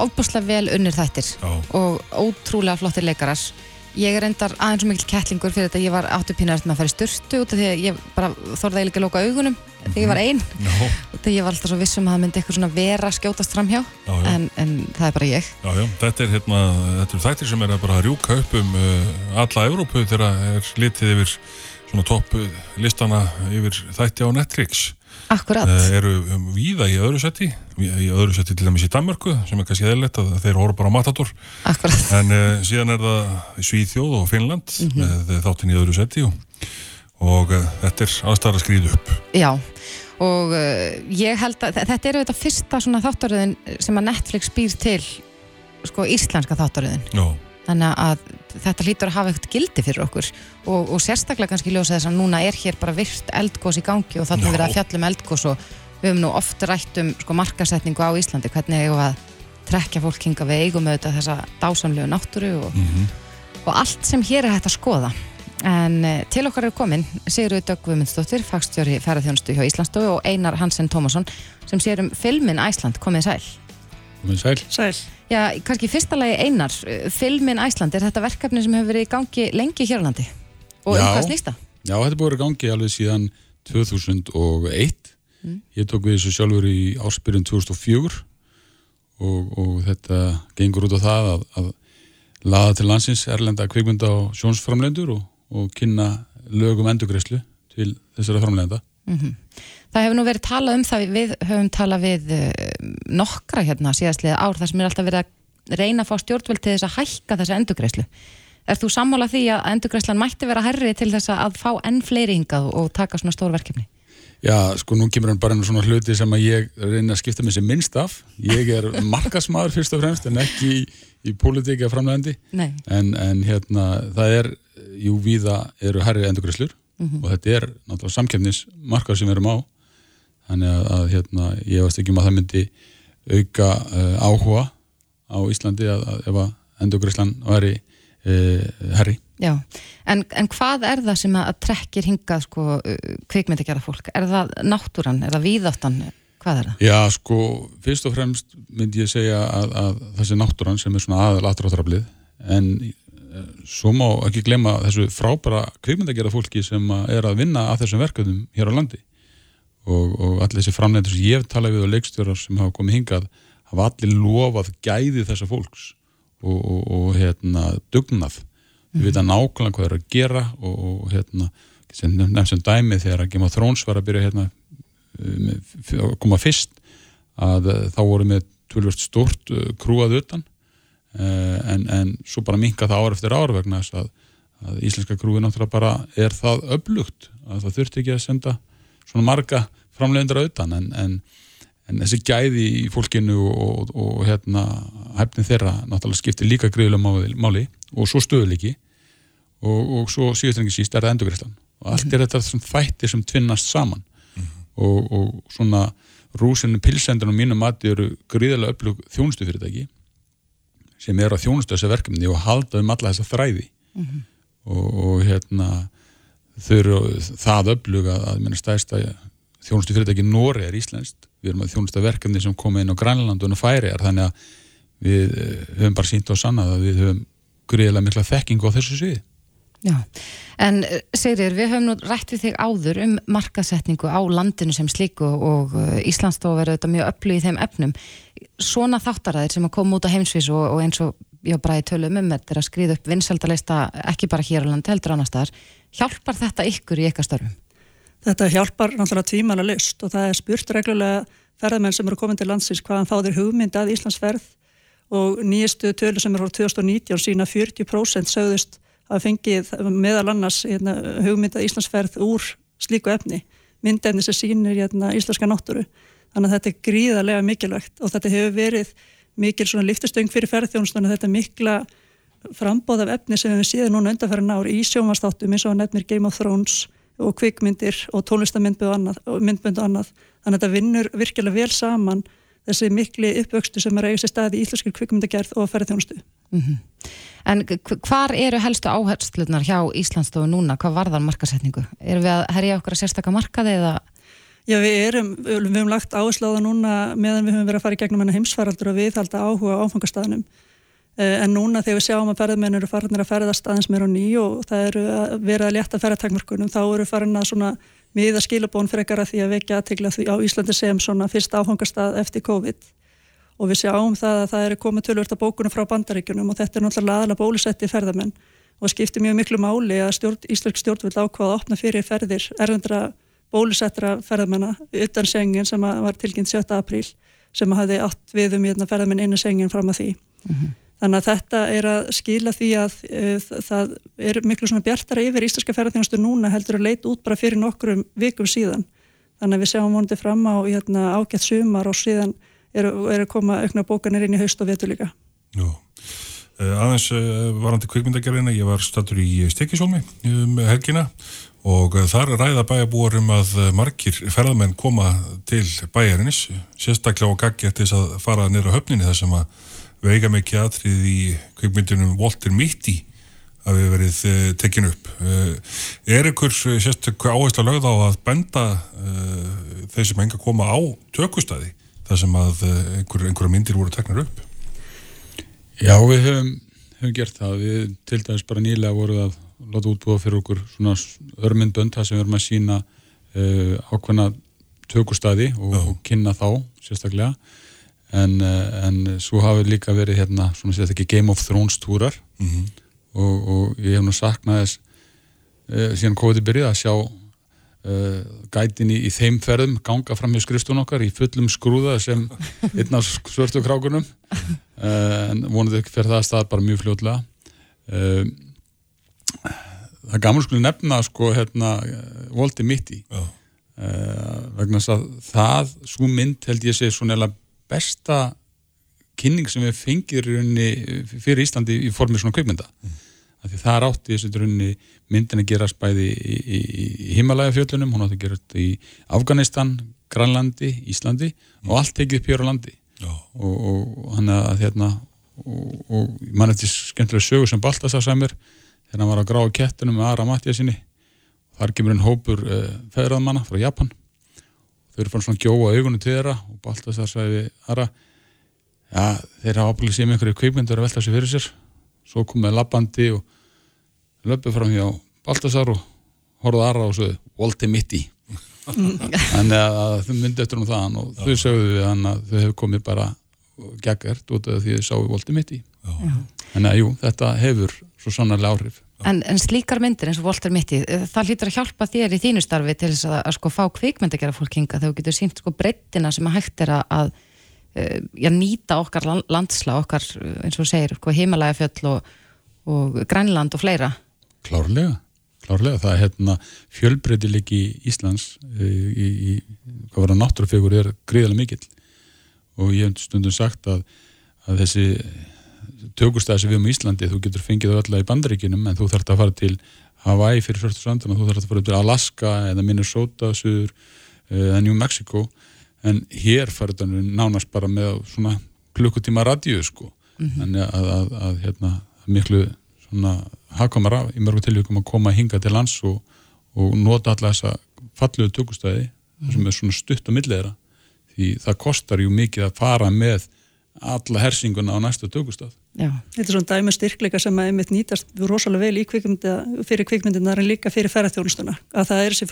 óbúslega vel unnir þættir Já. og ótrúlega flottir leikarar. Ég er endar aðeins og mikil kettlingur fyrir þetta, ég var áttu pínarist með að fara í styrstu út af því að ég bara þorði eiginlega að lóka augunum þegar ég var einn og þegar ég var alltaf svo vissum að það myndi eitthvað svona vera skjótast fram hjá, já, já. En, en það er bara ég. Já, já, þetta er, hérna, þetta er þættir sem er að bara rjúka upp um uh, alla Evrópu þegar er litið yfir svona topp listana yfir þætti á Netflix Akkurat. Eh, eru um, víða í öðru seti í öðru seti til dæmis í Danmarku sem er kannski eðlert að þeir horfa bara á Matador Akkurat. en uh, síðan er það Svíþjóð og Finnland mm -hmm. með þáttin í öðru seti og, og uh, þetta er aðstæðar að skrýða upp Já, og uh, ég held að þetta eru þetta fyrsta svona þáttaröðin sem að Netflix býr til sko íslenska þáttaröðin Já þannig að þetta hlýtur að hafa eitthvað gildi fyrir okkur. Og, og sérstaklega kannski ljósa þess að núna er hér bara virt eldgós í gangi og þannig verið að fjallum eldgós og við höfum nú oft rætt um sko, markasetningu á Íslandi, hvernig eigum við að trekja fólk hinga við eigum auðvitað þessa dásamlegu náttúru og, mm -hmm. og allt sem hér er hægt að skoða. En eh, til okkar er komin Sigurður Döggvumundsdóttir, fagstjóri ferðarþjónustu hjá Íslandsstofu og Einar Hansen Tómasson sem sér um filmin Æsland, komið sæl. Komið sæl. Sæl Já, kannski fyrsta lagi einar, filmin Æsland, er þetta verkefni sem hefur verið í gangi lengi hér á landi? Og um hvað snýsta? Já, þetta búið að gangi alveg síðan 2001. Mm. Ég tók við þessu sjálfur í áspyrjun 2004 og, og þetta gengur út á það að, að laða til landsins erlenda kvikmynda á sjónsframlendur og, og kynna lögum endugreyslu til þessara framlenda. Mm -hmm. Það hefur nú verið talað um það, við höfum talað við eh, nokkra hérna síðastlega ár þar sem er alltaf verið að reyna að fá stjórnvöld til þess að hækka þessa endugreyslu. Er þú sammála því að endugreyslan mætti vera herri til þess að fá enn fleiri hingað og taka svona stór verkefni? Já, sko nú kemur hann bara einu svona hluti sem að ég reyna að skipta mér sem minnst af. Ég er markasmaður fyrst og fremst en ekki í, í pólitíka framlegandi. En, en hérna það er, jú, viða eru herri endugreislur mm -hmm. og þetta er náttúrulega samkefnismarkað sem við erum á þannig að, að hérna, ég veist ekki um að það myndi auka uh, áhuga á Íslandi að, að ef að endurgræslan væri uh, herri. Já, en, en hvað er það sem að, að trekkir hingað sko, kvikmyndi að gera fólk? Er það náttúran, er það víðáttan? Hvað er það? Já, sko, fyrst og fremst myndi ég segja að þessi náttúran sem er svona aðal aðráðrablið en svo má ekki glemma þessu frábæra kvikmyndi að gera fólki sem er að vinna að þessum verkefnum hér á landi og, og allir þessi framlendur sem ég hef talað við og leikstjórar sem hafa komið hingað hafa allir lofað gæði þessa fólks og, og, og hérna dugnað við mm. vita nákvæmlega hvað það er að gera og hérna nefn sem dæmi þegar að of Thrones var að byrja hérna koma fyrst að þá voru með tölvört stort krúað utan en, en svo bara minka það ár eftir ár vegna þess að, að íslenska krúi náttúrulega bara er það öflugt að það þurfti ekki að senda svona marga framlegundar auðan en, en, en þessi gæði í fólkinu og, og, og hérna hæfnin þeirra náttúrulega skiptir líka greiðilega máli og svo stöðuleiki og, og svo síðast en ekki síst er það endurgreifslan og allt er þetta svona þættir sem tvinnast saman. Mm -hmm. og svona rúsinu pilsendunum mínum mati eru greiðilega öflug þjónustufyrirtæki sem er á þjónustu þessu verkefni og halda um alla þessa þræði. Mm -hmm. og, og hérna þau eru það öflug að, minna stæðsta þjónustu fyrirtæki Nóri er íslenskt, við erum að þjónusta verkefni sem kom inn á Grænlandun og Færiar þannig að við eh, höfum bara sínt á sannað að við höfum greiðilega mikla þekking á þessu sviði Já, en eh, Sigrir, við höfum nú rætt við þig áður um markasetningu á landinu sem slíku og eh, Íslandsstof er auðvitað mjög öflug í þeim efnum. Svona þáttaræðir sem að koma út á heimsvís og, og eins og ég bara í tölum um þetta er að skriða upp vinsaldalista ekki bara hér á landi heldur annar staðar. Hjálpar þetta ykkur í eitthvað störfum? Þetta hjálpar náttúrulega tvímanna list og það er spurt reglulega ferðarmenn sem eru komin til landsins hvaðan fá þeir hugmynd að Íslandsferð og nýjastu tölu sem er á 2019 sína 40% sögðust að fengið meðal annars hérna, hugmyndað Íslandsferð úr slíku efni, myndefni sem sínir hérna, íslenska náttúru. Þannig að þetta er gríðarlega mikilvægt og þetta hefur verið mikil svona liftustöng fyrir ferðþjónustunum, þetta mikla frambóð af efni sem við séum núna undanferðin ár í sjómanstáttum eins og nefnir Game of Thrones og kvikmyndir og tónlistamindbund og annað, og annað. Þannig að þetta vinnur virkilega vel saman þessi mikli uppvöxtu sem er eiga sér staði í íslenskir kvikmyndagerð og ferðþjónustu. Mm -hmm. En hvar eru helstu áherslunar hjá Íslandsstofu núna? Hvað varðar markasetningu? Erum við að herja okkur að sérstakka markaði eða? Já, við erum, við hefum lagt áherslu á það núna meðan við höfum verið að fara í gegnum heimsfaraldur og viðhalda áhuga á áfangastæðinum. Eh, en núna þegar við sjáum að ferðmenn eru farinir að ferðast aðeins meira á ný og það eru að vera að leta ferðartakmörkunum, þá eru farin að svona miða skilabón fyrir ekkar að því að vekja aðtegla því á Íslandi sem svona fyrst áfangastað eftir COVID og við sjáum það að það er komið tölvörta bókunum frá bandaríkunum og þetta er náttúrulega aðalega bólusetti ferðamenn og skiptir mjög miklu máli að stjórn, Íslensk stjórnvöld ákvaða að opna fyrir ferðir erfendra bólusettra ferðamenna utan sengin sem var tilkynnt 7. apríl sem hafði átt við um hérna, ferðamenn innan sengin fram að því. Mm -hmm. Þannig að þetta er að skila því að uh, það er miklu svona bjartara yfir íslenska ferðarþjónustu núna heldur að leita út bara fyrir nokkrum vikum síðan. Þannig að við sjáum vonandi fram á hérna, ágætt sumar og síðan eru er að koma aukna bókanir inn í haust og vetu líka. Jú, uh, aðeins uh, varandi kvikmyndagerðina, ég var statur í Stekisólmi um helgina og þar ræða bæjabúar um að margir ferðamenn koma til bæjarinis, sérstaklega og gaggjart þess að fara nýra höfninni þar sem að veiga mikið aðtrið í kvikmyndunum Walter Mitty að við verið uh, tekinu upp. Uh, er ykkur sérstaklega áherslu að lögða á að benda uh, þeir sem enga koma á tökustæði þar sem að eh, einhver, einhverja myndir voru teknar upp. Já, við höfum, höfum gert það. Við til dæmis bara nýlega voruð að láta útbúða fyrir okkur svona örmyndbönd þar sem við erum að sína ákveðna tökustæði og, og kynna þá sérstaklega en, uh, en svo hafið líka verið hérna svona sérstaklega Game of Thrones túrar. Mm -hmm. og, og ég hef nú saknað þess uh, síðan COVID byrjuð að sjá Uh, gætin í, í þeim ferðum ganga fram í skrifstun okkar í fullum skrúða sem einn af svörstu krákunum. Uh, en vonuð ekki fyrir það að stað bara mjög fljóðlega uh, það gaman sko nefna sko hérna voldi mitt í vegna þess að það svo mynd held ég sé svona besta kynning sem við fengir fyrir Íslandi í formi svona kveikmynda mm. Það er átt í þessu drunni myndin að gerast bæði í, í, í Himalægafjöldunum, hún átti að gerast í Afganistan, Granlandi, Íslandi mm. og allt tekið upp hér á landi. Oh. og, og hann að hérna og, og mann eftir skemmtilega sögur sem Baltasar sæmur þegar hann var að gráða kettunum með Ara Matja sinni þar kemur einn hópur uh, feðraðmanna frá Japan þau eru fann svona gjóa augunum til þeirra og Baltasar sæði Ara ja, þeir hafa ábúinlega séð með einhverju kveikmyndur að velta sér fyrir sér. Svo komið lappandi og löpum fram hjá Baltasar og horfðu aðra og sögðu Volti mitti. Þannig að þau myndi eftir um það og þau sögðu við hann að þau hefur komið bara geggert út af því þau sáu Volti mitti. Þannig að jú, þetta hefur svo sannarlega áhrif En, en slíkar myndir eins og Volter Mitti, það hlýtur að hjálpa þér í þínu starfi til þess að, að sko fá kvikmynd að gera fólk hinga þegar þú getur sínt sko breyttina sem að hægt er að, að uh, já, nýta okkar landsla, okkar eins og segir, sko, himalægafjöll og, og Grænland og fleira. Klárlega, klárlega. Það er hérna fjölbreytilegi Íslands í, í, hvað var að náttúrufegur er gríðarlega mikill og ég hef stundum sagt að, að þessi tökustæði sem við um Íslandi, þú getur fengið það alltaf í bandaríkinum en þú þarfst að fara til Hawaii fyrir svörstu strandana, þú þarfst að fara til Alaska eða Minnesota, Suður eh, eða New Mexico en hér farið það nánast bara með svona klukkutíma radíu sko mm -hmm. en að, að, að hérna, miklu svona hafkamara í mörgum tilvíkum að koma að hinga til lands og, og nota alla þessa falluðu tökustæði mm -hmm. sem er svona stutt á milliðra því það kostar ju mikið að fara með alla hersinguna á næstu tökustaf Já. Þetta er svona dæmi styrkleika sem að einmitt nýtast rosalega vel kvikmynda, fyrir kvikmyndinar en líka fyrir ferðarþjónustuna að það er þessi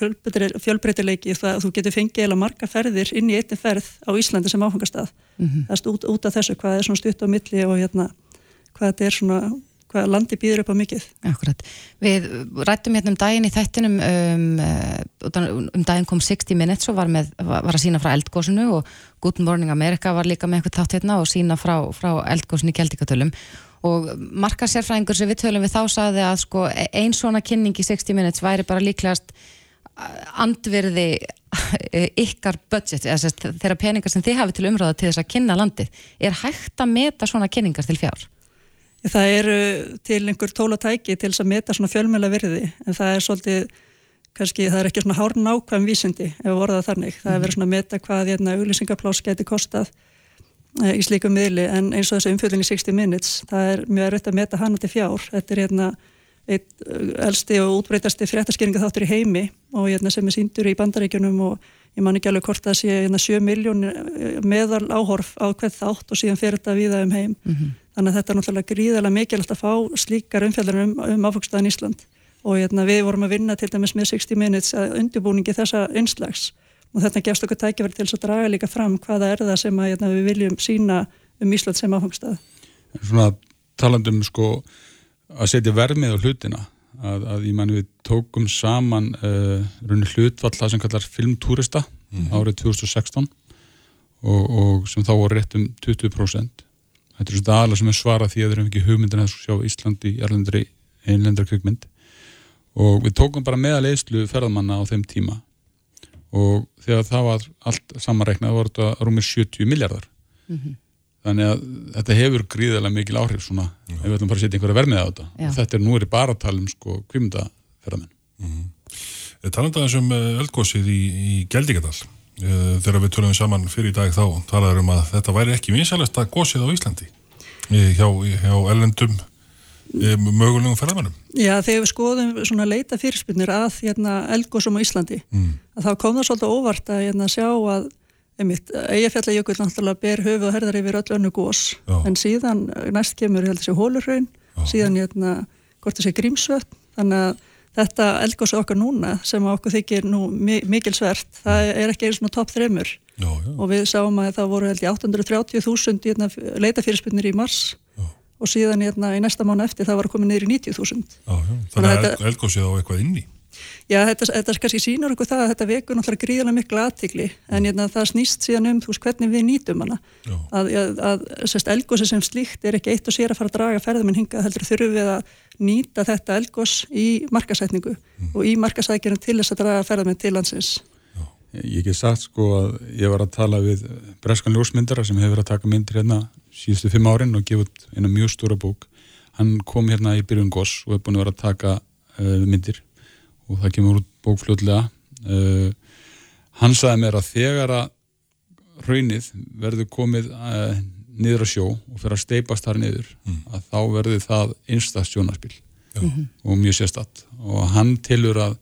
fjölbreytileiki það að þú getur fengið eða marga ferðir inn í einni ferð á Íslandi sem áfangastað mm -hmm. það er út, út af þessu hvað er svona stutt á milli og hérna hvað þetta er svona hvað landi býður upp á mikið. Akkurat. Við rættum hérna um daginn í þættinum um, um, um daginn kom 60 Minutes og var, með, var að sína frá eldgósinu og Good Morning America var líka með eitthvað tátt hérna og sína frá, frá eldgósinu í Kjeldikatölum og marka sérfræðingur sem við tölum við þá saði að sko einn svona kynning í 60 Minutes væri bara líklegast andverði ykkar budget, þeirra peningar sem þið hafið til umræða til þess að kynna landið er hægt að meta svona kynningar til fjár? Það eru til einhver tólatæki til að meta svona fjölmjöla virði en það er svolítið, kannski það er ekki svona hár nákvæm vísindi ef við vorðað þannig. Það er verið svona að meta hvað hérna auglýsingaplás geti kostað e, í slíkum miðli en eins og þessu umfjöldin í 60 minutes, það er mjög erfitt að meta hana til fjár. Þetta er hérna eitt elsti og útbreytasti fréttaskýringa þáttur í heimi og hérna sem er síndur í bandaríkjunum og ég man ekki alveg hvort að sé hérna 7 miljón meðal áhorf á hvert þátt og síðan fyrir þetta viða um heim. Mm -hmm. Þannig að þetta er náttúrulega gríðarlega mikilvægt að fá slíkar umfjallar um, um áfengstaðin Ísland og hérna, við vorum að vinna til dæmis með 60 minutes að undirbúningi þessa einslags og þetta gefst okkur tækjaverð til að draga líka fram hvaða er það sem að, hérna, við viljum sína um Ísland sem áfengstað. Svona talandum sko að setja vermið á hlutina að, að ég menn við tókum saman uh, runni hlutvall það sem kallar filmtúrista mm árið 2016 og, og sem þá voru rétt um 20% Þetta er svona aðalega sem er svara því að við erum ekki hugmyndin að sjá Íslandi í einlendra kvikmynd. Og við tókum bara meðal eðslu ferðamanna á þeim tíma. Og þegar það var allt samanreiknað var þetta rúmir 70 miljardar mm -hmm. Þannig að þetta hefur gríðilega mikil áhrif svona -hmm. ef við ætlum bara að setja einhverja vermið á þetta Já. og þetta er nú er bara að tala um sko kvikmyndaferðamenn mm -hmm. Talandaðins um eh, eldgósið í, í Geldingadal Eh, þegar við tölum saman fyrir í dag þá talaður um að þetta væri ekki vinsalast að gósið á Íslandi eh, hjá, hjá ellendum mögulegum ferðamennum. Já, þegar við skoðum svona leita fyrirspinnir að hérna, eldgósum á Íslandi, mm. að þá kom það svolítið óvart að hérna, sjá að eigafjallajökull náttúrulega ber höfu og herðar yfir öll önnu gós, Já. en síðan næst kemur heldur sér hólurraun, síðan hérna, hvort það sé grímsvött, þannig að þetta eldgóðs okkar núna sem okkur þykir nú mikil svert, það er ekki eins og top 3 já, já. og við sáum að það voru held í 830.000 hérna, leitafyrirspinnir í mars. Já. og síðan hérna, í næsta mánu eftir það var koma niður í 90.000 Þannig að eldgóðsið á eitthvað inni Já, þetta, þetta kannski sínur okkur það að þetta vekur náttúrulega gríðarlega miklu aðtikli en hérna, það snýst síðan um veist, hvernig við nýtum hana Já. að, að, að elgósi sem slíkt er ekki eitt og sér að fara að draga ferðum en hinga heldur þurfum við að nýta þetta elgós í markasætningu mm. og í markasækjunum til þess að draga ferðum til landsins Já. Ég get sagt sko að ég var að tala við breskan ljósmyndara sem hefur að taka myndir hérna síðustu fimm árin og gefa út eina mjög stóra bók hann kom hérna í byrjun uh, myndir og það kemur út bókfljóðlega uh, hann sagði mér að þegar að raunnið verður komið uh, niður á sjó og fyrir að steipast þar niður mm. að þá verður það einsta sjónaspil mm. og mjög sérstatt og hann tilur að,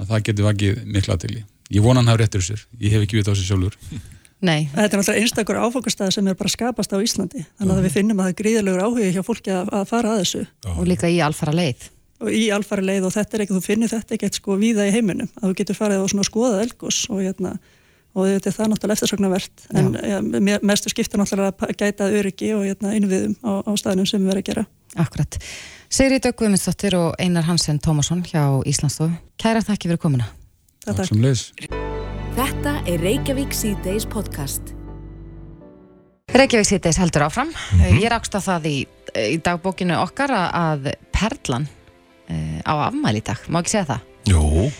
að það getur vakið mikla aðtili ég vona hann hafi réttur sér, ég hef ekki vitað á sér sjálfur. Nei. Þetta er náttúrulega einstakur áfangastæð sem er bara skapast á Íslandi. Þannig að við finnum að það er gríðalegur áhuga hjá fólki að, að fara að þessu. Og líka í alfara leið og í alfari leið og þetta er ekki, þú finnir þetta ekki sko víða í heiminum, að þú getur farið og skoðað elgos og, hérna, og þetta er það náttúrulega eftirsögnavert en ja, mestu skipta náttúrulega að gæta öryggi og hérna, innviðum á, á staðinum sem við verðum að gera Akkurat. Sigri Döggvimiðsdóttir og Einar Hansen Tómasson hjá Íslandsstofu. Kæra þakki fyrir komuna. Takk sem leis. Þetta er Reykjavík C-Days podcast. Reykjavík C-Days heldur áfram. Mm -hmm. Ég rakst á það í, í dagbókinu okkar að Perlan á afmæli í dag. Má ekki segja það? Jú.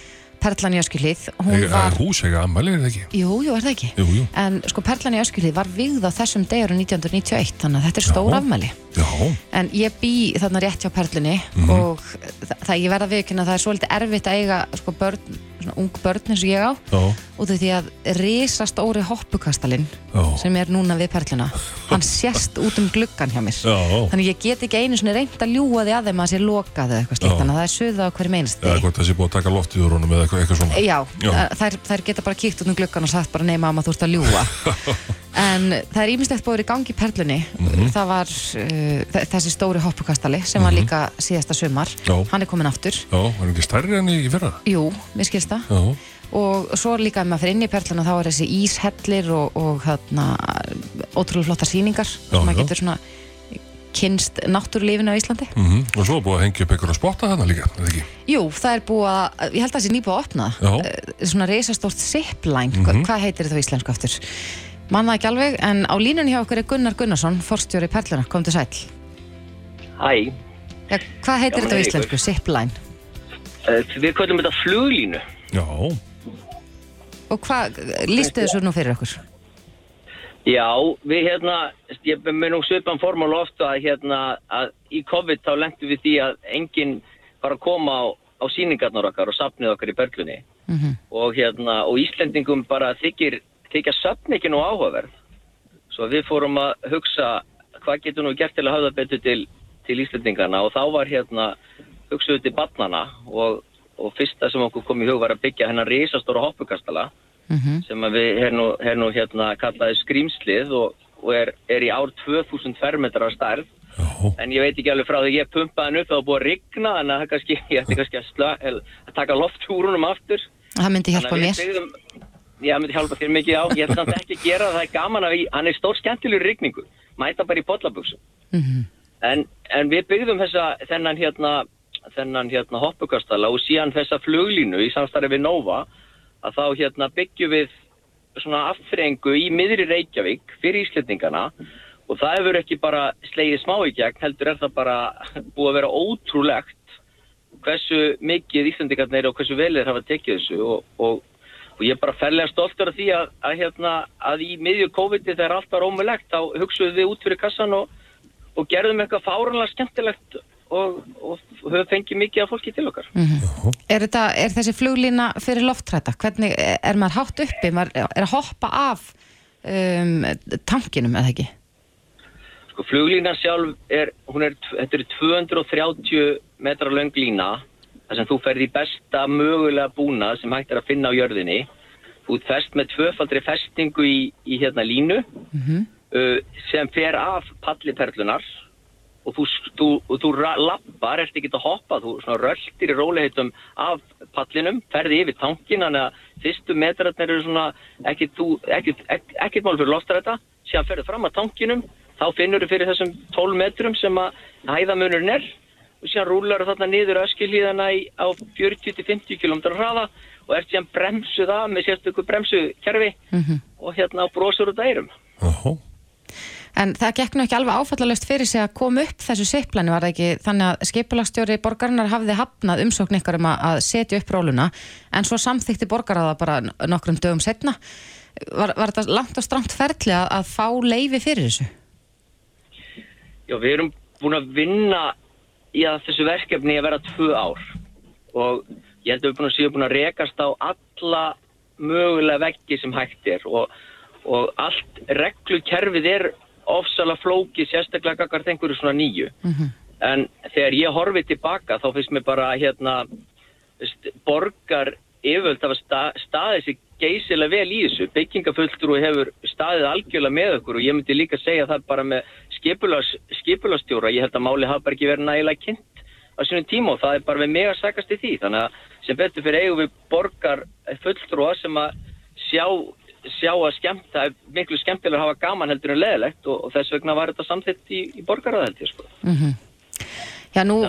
Perlan í Öskjuhlíð var... Hús ega ammali, er það ekki? Jú, jú, er það ekki? Jú, jú. En sko Perlan í Öskjuhlíð var vigð á þessum degur 1991, þannig að þetta er stór afmæli. Já. En ég bý þarna rétt hjá Perlunni mm -hmm. og það, það ég verða viðkynna að það er svolítið erfitt að eiga sko börn, svona ung börn eins og ég á Já. út af því að risastóri hoppukastalinn Já. sem er núna við Perluna, hann sérst út um gluggan hjá mér. Já. Þannig ég get ekki einu svona reynd að ljúa því að þeim að sé lokað eða eitthvað slíkt, Já. þannig að það er suða á hverju meinst Eða hvort það sé búið að taka loftið úr honum eða eitthvað, eitthvað svona. Já, Já. Þær, þær geta bara kíkt út um gluggan og sagt bara nei mamma þú ert að ljúa en það er ímislegt búið í gangi perlunni Mhm. það var uh, þe- þessi stóri hoppukastali sem var líka síðasta sumar Já. hann er komin aftur Já, var hann ekki stærri enn í fyrra? Jú, mér skilst það Já. og svo líka ef maður fyrir inn í perluna þá er þessi íshellir og, og þarna, ótrúlega flottar sýningar Já, sem maður getur svona kynst náttúrulífinu á Íslandi Mm Og svo er búið að hengja upp einhverja spotta þarna líka? Jú, það er búið að, ég held að það sé nýbúið að opna Já. Eh, svona reisastórt zipline, Mhm. hvað heitir þetta á íslensku aftur? Manna ekki alveg, en á línunni hjá okkur er Gunnar Gunnarsson, forstjóri Perluna, kom til sæl. Hæ, Ja, hvað heitir þetta á íslensku, zipline? uh, við kallum þetta fluglínu. Já. Og hvað, lístu þessu nú fyrir okkur? Já, við hérna, ég með nú svipan formál ofta að hérna, að í COVID þá lendum við því að enginn var að koma á, á síningarnar okkar og sapnið okkar í Berglunni. Mhm. Og hérna, og Íslendingum bara þykir, þykja ekki nú áhugaverð. Svo við fórum að hugsa hvað getur nú gert til að hafa betur til, til Íslendingana og þá var hérna, hugsaðu til barnana og, og fyrsta sem okkur kom í hug var að byggja hennar risastóra hoppukastala Mhm. sem að við her nú, her nú hérna kallaði skrýmslið og, og er, er í ár 2000 fermetrar stærð Já. en ég veit ekki alveg frá því ég pumpaði hann upp þá var búið að rigna en að, það kannski, ég ætti kannski að, slö, að taka loft úr húnum aftur Það myndi hjálpa mér. Já, það myndi hjálpa þér mikið á ég ætti samt ekki að gera það, það er gaman að hann er stór skemmtilegur rigningu. Mæta bara í bollabuksu Mhm. en, en við byggðum þessa, þennan hérna þennan hérna hoppukastala og síðan þessa fluglínu í samstarfi við Nova að þá hérna byggjum við svona aftrengu í miðri Reykjavík fyrir Íslendingana. Og það hefur ekki bara slegið smá í gegn heldur er það bara búið að vera ótrúlegt hversu mikið Íslendingarnir og hversu vel þeir hafa tekið þessu og, og, og ég er bara ferlega stoltur af því að, að, hérna, að í miðju COVID-i þegar allt var ómulegt þá hugsuðum við út fyrir kassan og, og gerðum eitthvað fáranlega skemmtilegt og, og höfum fengið mikið af fólki til okkar. Er, þetta, er þessi fluglína fyrir loftræta? Hvernig, er maður hátt uppi? Maður er að hoppa af um, tankinum, eða ekki? Sko fluglínan sjálf er, hún er, þetta er 230 metra löng lína þar sem þú ferði í besta mögulega búna sem hægt er að finna á jörðinni. Þú fest með tvöfaldri festingu í, í hérna línu Mhm. uh, sem fer af palliperlunar og þú, þú, þú lappar, ert ekki að hoppa, þú röltir í róliheitum af pallinum, ferði yfir tankin, þannig að fyrstu metrarnir eru svona ekkit, ekkit mál fyrir loftræta, síðan ferðu fram að tankinum, þá finnur þú fyrir þessum 12 metrum sem að hæðamunurinn er og síðan rúlar þarna niður öskilíðana í, á 40-50 km hraða og ert síðan bremsuð af með sérstöku bremsukerfi Mhm. og hérna brosur út ærum. Já. En það gekk nú ekki alveg áfallalöst fyrir sig að koma upp þessu siplani, var það ekki þannig að skipulagstjóri borgarinnar hafði hafnað umsókn ykkar um að- að setja upp róluna en svo samþykti borgaraða bara nokkrum dögum setna. Var, var þetta langt og stramt ferli að, að fá leifi fyrir þessu? Já, við erum búin að vinna í að þessu verkefni að vera tvö ár. Og ég held að við búin að séu búin að rekast á alla mögulega veggi sem hægt er. Og, og allt reglukerfið er ofsalega flóki sérstaklega gagart einhverju svona nýju. En þegar ég horfi tilbaka þá finnst mér bara hérna borgar yfirvöld hafa sta, staðið sér geysilega vel í þessu. Byggingafulltrú hefur staðið algjörlega með okkur og ég myndi líka segja það bara með skipulastjóra ég held að máli hafa bara ekki verið nægilega kynnt á sínum tíma og það er bara við mig að sagast í því þannig að sem betur fyrir eigum við borgar fulltrúa sem að sjá, sjá að skemmta miklu skemmtilega að hafa gaman heldur en leðilegt og, og þess vegna var þetta samþitt í, í borgaraðheldi sko. Mm Já, nú,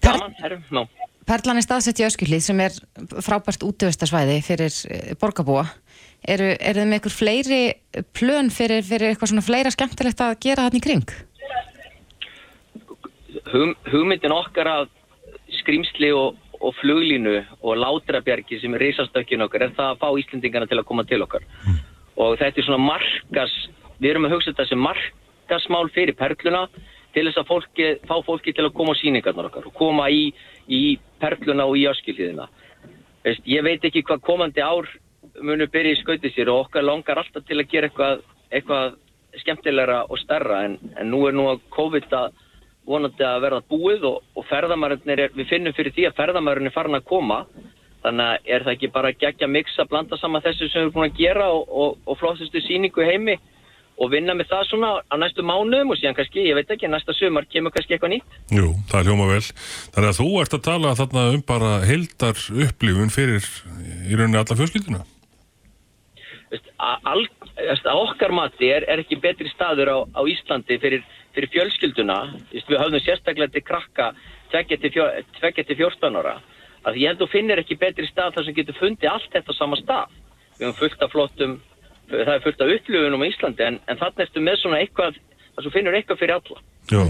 per, herrum, no. Perlan er staðsett í Öskjuhlið sem er frábært útöðustarsvæði fyrir eh, borgarbúa. Eru, eru þið með einhver fleiri plön fyrir, fyrir eitthvað svona fleira skemmtilegt að gera þarna í kring? Hug, hugmyndin okkar að skrýmsli og, og fluglínu og látrabjargi sem er reysastökkinn okkar er það að fá Íslendingarna til að koma til okkar. Mm. Og þetta er svona markas, við erum að hugsa þetta sem markasmál fyrir perluna til þess að fólki, fá fólki til að koma á síningarnar okkar og koma í, í perluna og í öskilíðina. Ég veit ekki hvað komandi ár munum byrja í skautið sér og okkar langar alltaf til að gera eitthvað, eitthvað skemmtilegra og starra en, en nú er nú að COVID að vonandi að verða búið og, og ferðamærunir er, við finnum fyrir því að ferðamærunir er farin að koma þannig að er það ekki bara gegja mix að blanda saman þessu sem við erum búin að gera og, og, og flóðustu síningu heimi og vinna með það svona á næstu mánuðum og síðan kannski, ég veit ekki, næsta sömur kemur kannski eitthvað nýtt. Jú, það er hljóma vel. Þannig að þú ert að tala þarna um bara heldar upplifun fyrir í rauninni alla fjölskylduna. Að okkar mati er, er ekki betri staður á, á Íslandi fyrir, fyrir fjölskylduna. Við höfum sérstaklega til krakka 2-14 ára. Að ég held að þú finnir ekki betri stað þar sem getur fundið allt þetta á sama stað. Við höfum fullt af flottum það er fullt af upplöfunum á Íslandi en, en þannig ertu með svona eitthvað að þú finnur eitthvað fyrir alla Já.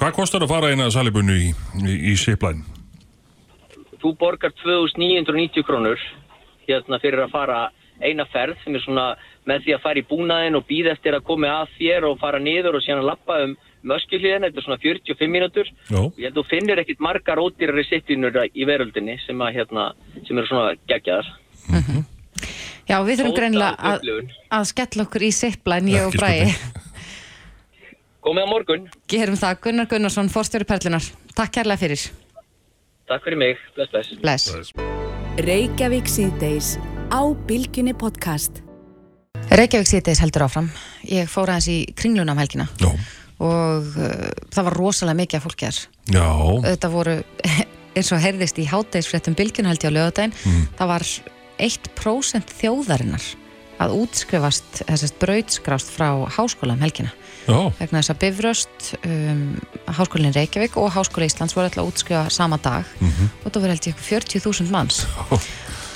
Hvað kostar að fara eina salibunnu í, í, í Siplæn? Þú borgar 2990 krónur hérna fyrir að fara eina ferð sem er svona með því að fara í búnaðin og býða eftir að koma að þér og fara niður og síðan að lappa um möskjuhlíðin, þetta er svona 45 mínútur og ég held að þú finnir ekkit margar ódýrari sittinur í veröldinni sem, að, hérna, sem eru svona gegjaðar mm -hmm. Já, við þurfum greinlega að, að skella okkur í sipplæn, ég og Bræi. Gómið á morgun. Gerum það, Gunnar Gunnarsson, fórstjóri Perlunar. Takk kærlega fyrir. Takk fyrir mig. Bless, bless. Bless. Reykjavík síðdeis á Bilginni podcast. Reykjavík síðdeis heldur áfram. Ég fór aðeins í kringlunam um helgina. Já. Og uh, það var rosalega mikið af fólki þar. Já. Þetta voru, eins og heyrðist í hátdeisfréttum Bilgin held ég á lögadaginn, mm. það var 1% þjóðarinnar að útskrifast þessast brautskrást frá háskóla um helgina oh. vegna þess að Bifröst um, Háskólinn Reykjavík og Háskóla Íslands voru alltaf að útskrifa sama dag mm -hmm. og það voru held ég 40.000 manns oh.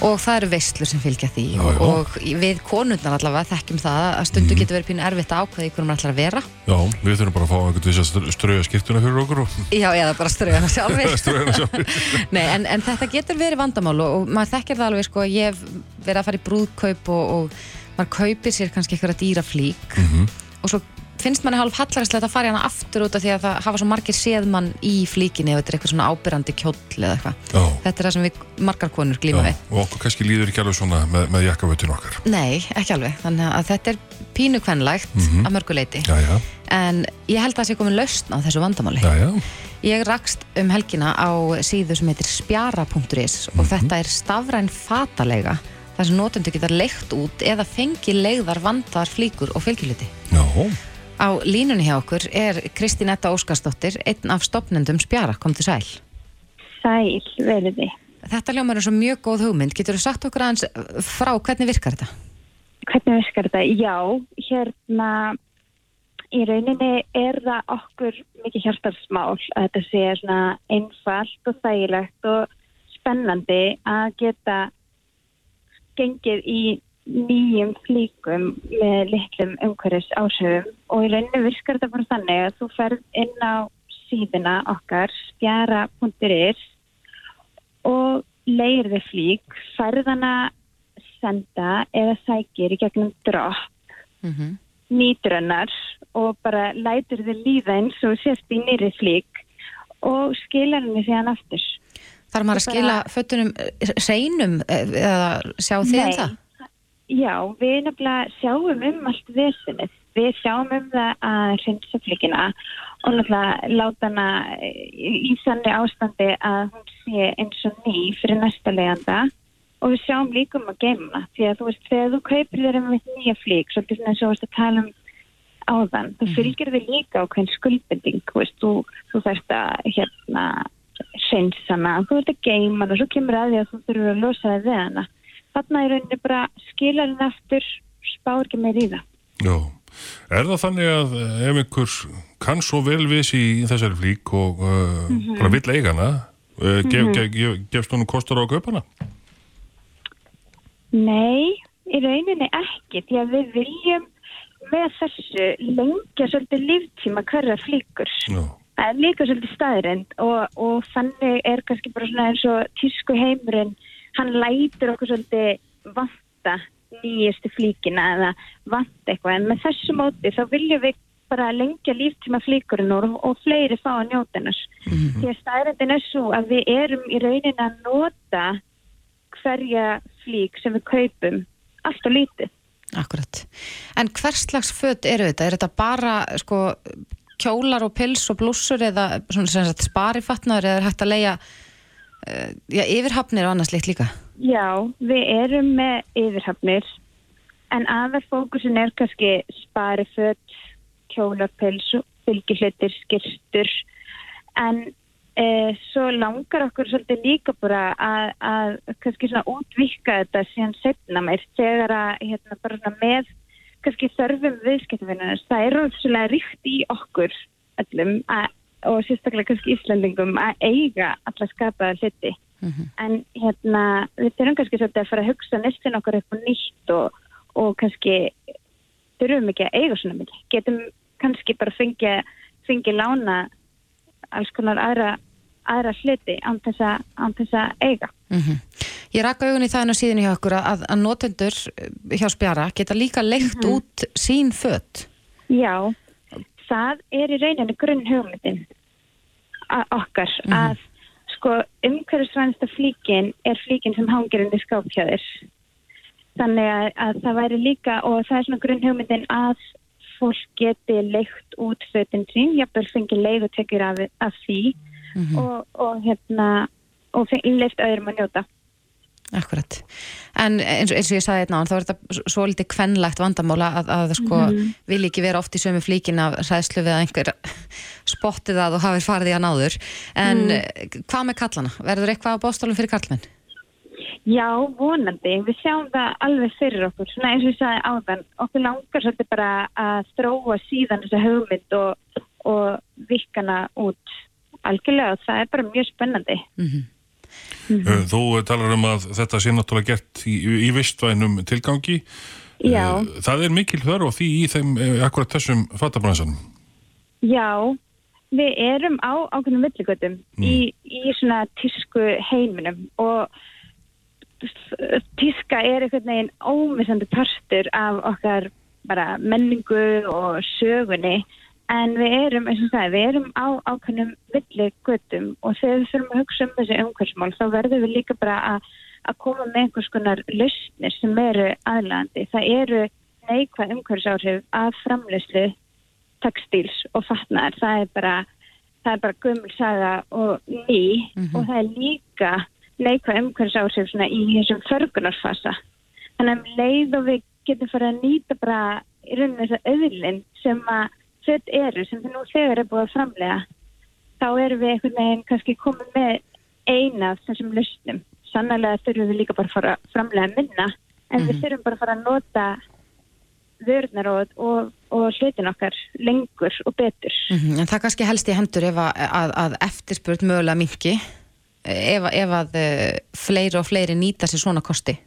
Og það eru veistlur sem fylgja því já, já. og við konundar allavega þekkjum það að stundu mm. getur verið pínu erfitt að ákveða í hvernig maður ætlar að vera Já, við þurfum bara að fá einhvern veginn að strauja skiptuna fyrir okkur og... Já, eða bara strauja hana sjálfur Nei, en, en þetta getur verið vandamál og, og maður þekkir það alveg sko, ég hef verið að fara í brúðkaup og, og maður kaupir sér kannski eitthvað dýra flík mm -hmm. og svo finnst manni hálf hallaræslega að fara hérna aftur út af því að það hafa svo margir séðmann í flíkinni ef þetta er eitthvað svona ábyrrandi kjóll eða eitthvað. Þetta er það sem við margar konur glíma við. Og okkur kannski líður ekki alveg svona með, með jakkavötun okkar. Nei, ekki alveg. Þannig að þetta er pínu kvenlægt mm -hmm. að mörguleiti. En ég held að það sé komin lausn á þessu vandamáli. Já, já. Ég rakst um helgina á síðu sem heitir spjara.is mm -hmm. og mhm. þetta er stafræn fatalega þar sem notendur geta leikt út eða fengi leiðar vandar flíkur og fylgjuleiti. Já. Á línunni hjá okkur er Kristín Etta Óskarsdóttir, einn af stopnendum Spjara, kom til sæl. Sæl, verði. Þetta ljómar er svo mjög góð hugmynd. Getur þú sagt okkur aðeins frá hvernig virkar þetta? Hvernig virkar þetta? Já, hérna í rauninni er það okkur mikið hjartarsmál að þetta sé svona einfalt og þægilegt og spennandi að geta gengið í nýjum flíkum með litlum umhverfis ásöfum og í rauninu virkar þetta bara þannig að þú ferð inn á síðuna okkar spjara.is og leir þið flík, ferðana senda eða sækir í gegnum dropp mm -hmm. nýtrunnar og bara lætur þið líða eins og sérst í nýri flík og skilar henni síðan aftur Þarf maður að skila föttunum reynum eða sjá þið um það? Já, við nefnilega sjáum um allt vesenið. Við sjáum um það að reynsa flikina og náttúrulega láta hana í sannu ástandi að hún sé eins og ný fyrir næsta leiðanda og við sjáum líka um að geima því að þú veist, þegar þú kaupir þér um eitt nýja flík, svolítið svona eins og að tala um áðan, þú mhm. fylgir þig líka á hvern skuldbending, þú veist, þú, þú þarfst að hérna reynsa hana, þú ert að geima hana og svo kemur að því að þú þurfur að losa það við hana þarna í rauninni bara skilar henni aftur spár ekki meir í það. Já, Er það þannig að ef einhver kann svo vel við sér í þessari flík og uh, mm -hmm. bara vill eigana, uh, gef, mm -hmm. gef, gefst hún kostur á köpana? Nei, í rauninni ekki, því að við viljum með þessu lengja svolítið líftíma hverja flíkur. Er líka svolítið staðirind og, og þannig er kannski bara svona eins og tísku heimurinn, hann lætur okkur svolítið vanta nýjastu flíkina eða vant eitthvað en með þessu móti þá viljum við bara lengja líftíma flíkurinn og, og fleiri fá að njóta hennar mm -hmm. því að stærendin er svo að við erum í raunin að nota hverja flík sem við kaupum allt og lítið Akkurat, en hvers slags född eru þetta? Er þetta bara sko kjólar og pils og blúsur eða sparifatnar eða er hægt að leia já, yfirhafnir og annars leitt líka? Já, við erum með yfirhafnir en aðverð fókusin er kannski spari fött, kjólapils, fylgihlutir, skirtur en e, svo langar okkur svolítið líka bara að, að kannski svona útvika þetta síðan setna meir þegar að hérna bara svona með kannski þörfum viðskiptafinnarnar það er rosalega ríkt í okkur öllum að, og sérstaklega kannski Íslandingum að eiga alla skapaða hluti Mm -hmm. En hérna, við þurfum kannski svolítið að fara að hugsa nestin okkar og nýtt og, og kannski þurfum ekki að eiga svona mikið. Getum kannski bara fengið fengi lána alls konar aðra, aðra hluti án þess að eiga. Mm -hmm. Ég rakka augun í það en á síðan hjá okkur að, að notendur hjá Spjara geta líka leikt mm -hmm. út sín fött. Já, það er í reyninni grunn hugmyndin okkar mhm. að sko umhverfisvænsta flíkin er flíkin sem hangir í skápkjöður þannig að, að það væri líka og það er svona grunn hugmyndin að fólk geti leikt út fötinn sín, jafnveg fengi leið og tekjur af, af því mm -hmm. og, og hérna og leift öðrum að njóta Akkurat, en eins, eins og ég sagði einna hérna á þá er þetta svo litið kvennlegt vandamála að, að sko mm -hmm. vil ekki vera oft í sömu flíkin af ræðslu við að einhver spottið að þú hafið farið í að náður en mm. hvað með kallana? Verður eitthvað á bóstálum fyrir kallmenn? Já, vonandi. Við sjáum það alveg fyrir okkur, svona eins og ég sagði áðan okkur langar svolítið bara að stróa síðan þessa hugmynd og, og vikana út algjörlega og það er bara mjög spennandi mm -hmm. Mm -hmm. Þú talar um að þetta sé náttúrulega gert í, í vistvænum tilgangi. Já. Eh, það er mikil þörf á því í þeim eh, akkurat þessum fattabransanum. Já, við erum á ákveðnum villigötum mm. í, í svona tísku heiminum og tíska er einhvern veginn ómissandi parstur af okkar bara menningu og sögunni En við erum, eins og það, við erum á ákveðnum villi göttum og þegar við þurfum að hugsa um þessi umhversmál þá verðum við líka bara að, að koma með einhvers konar lausnir sem eru aðlandi. Það eru neikvæð umhversáhrif af framleyslu textíls og fatnar. Það er bara, bara gömulsaga og ný mm -hmm. og það er líka neikvæð umhversáhrif í þessum förgunarfasa. Þannig að leið og við getum farið að nýta bara í rauninu þessa öðlinn sem að föt eru sem við nú þegar er búið að framlega þá erum við einhvern veginn kannski komið með eina af þessum lausnum. Sannlega þurfum við líka bara að fara að framlega minna en mm -hmm. við mhm. þurfum bara að fara að nota vörðnaróð og, og hlutin okkar lengur og betur. Mm -hmm. En það kannski helst í hendur ef að, að, að eftirspurt mögulega mingi ef, ef að uh, fleiri og fleiri nýta sér svona kosti?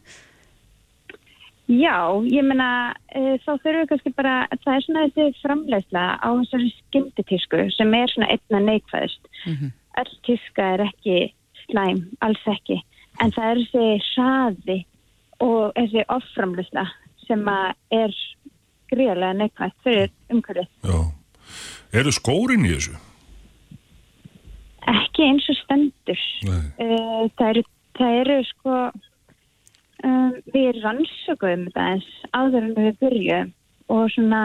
Já, ég menna e, þá þurfum við kannski bara, það er svona þessi framlegsla á þessari skynditísku sem er svona einna neikvæðist. Mm -hmm. Öll tíska er ekki slæm, alls ekki, en það er þessi hraði og þessi offramlegsla sem er gríðarlega neikvæðist fyrir umhverfið. Já, eru skórin í þessu? Ekki eins og stendur. E, það, eru, það eru sko Um, við rannsökuðum þetta eins áður en við byrjuðum og svona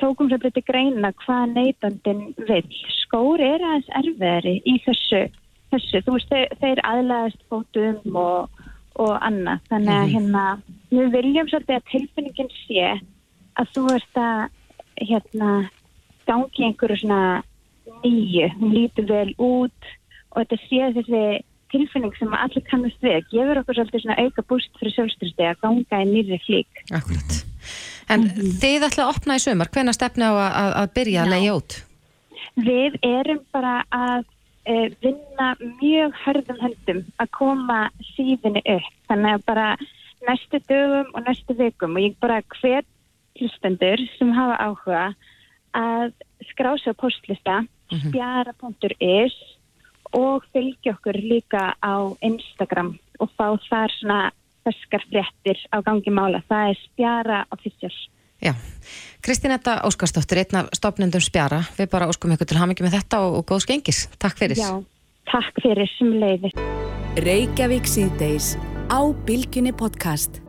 tókum svo betið greina hvað neytandin vil. Skóri er aðeins erfiðari í þessu, þessu. þú veist þeir, þeir aðlæðast fótum og, og annað. Þannig að mhm. hérna, við viljum svolítið að tilfinningin sé að þú ert að hérna, gangi einhverju svona nýju, hún lítur vel út og þetta sé þessi tilfinning sem allir kannast við gefur okkur svolítið svona auka búst fyrir sjálfstyrsti að ganga í nýri flík Akkurat En mm -hmm. þið ætlaði að opna í sömur, hvenna stefna á að, að byrja að leiða út? Við erum bara að uh, vinna mjög hörðum höndum að koma síðinni upp. Þannig að bara næstu dögum og næstu vikum og ég bara hver hlustendur sem hafa áhuga að skrása postlista mm -hmm. spjara.is og fylgja okkur líka á Instagram og fá þar svona ferskar fréttir á gangi mála. Það er spjara official. Já, Kristínetta Óskarsdóttir, einn af stopnendum spjara. Við bara óskum ykkur til hamingi með þetta og, og góð skengis. Takk fyrir. Já, takk fyrir sem leiðir. Reykjavík síðdeis á Bilginni podcast.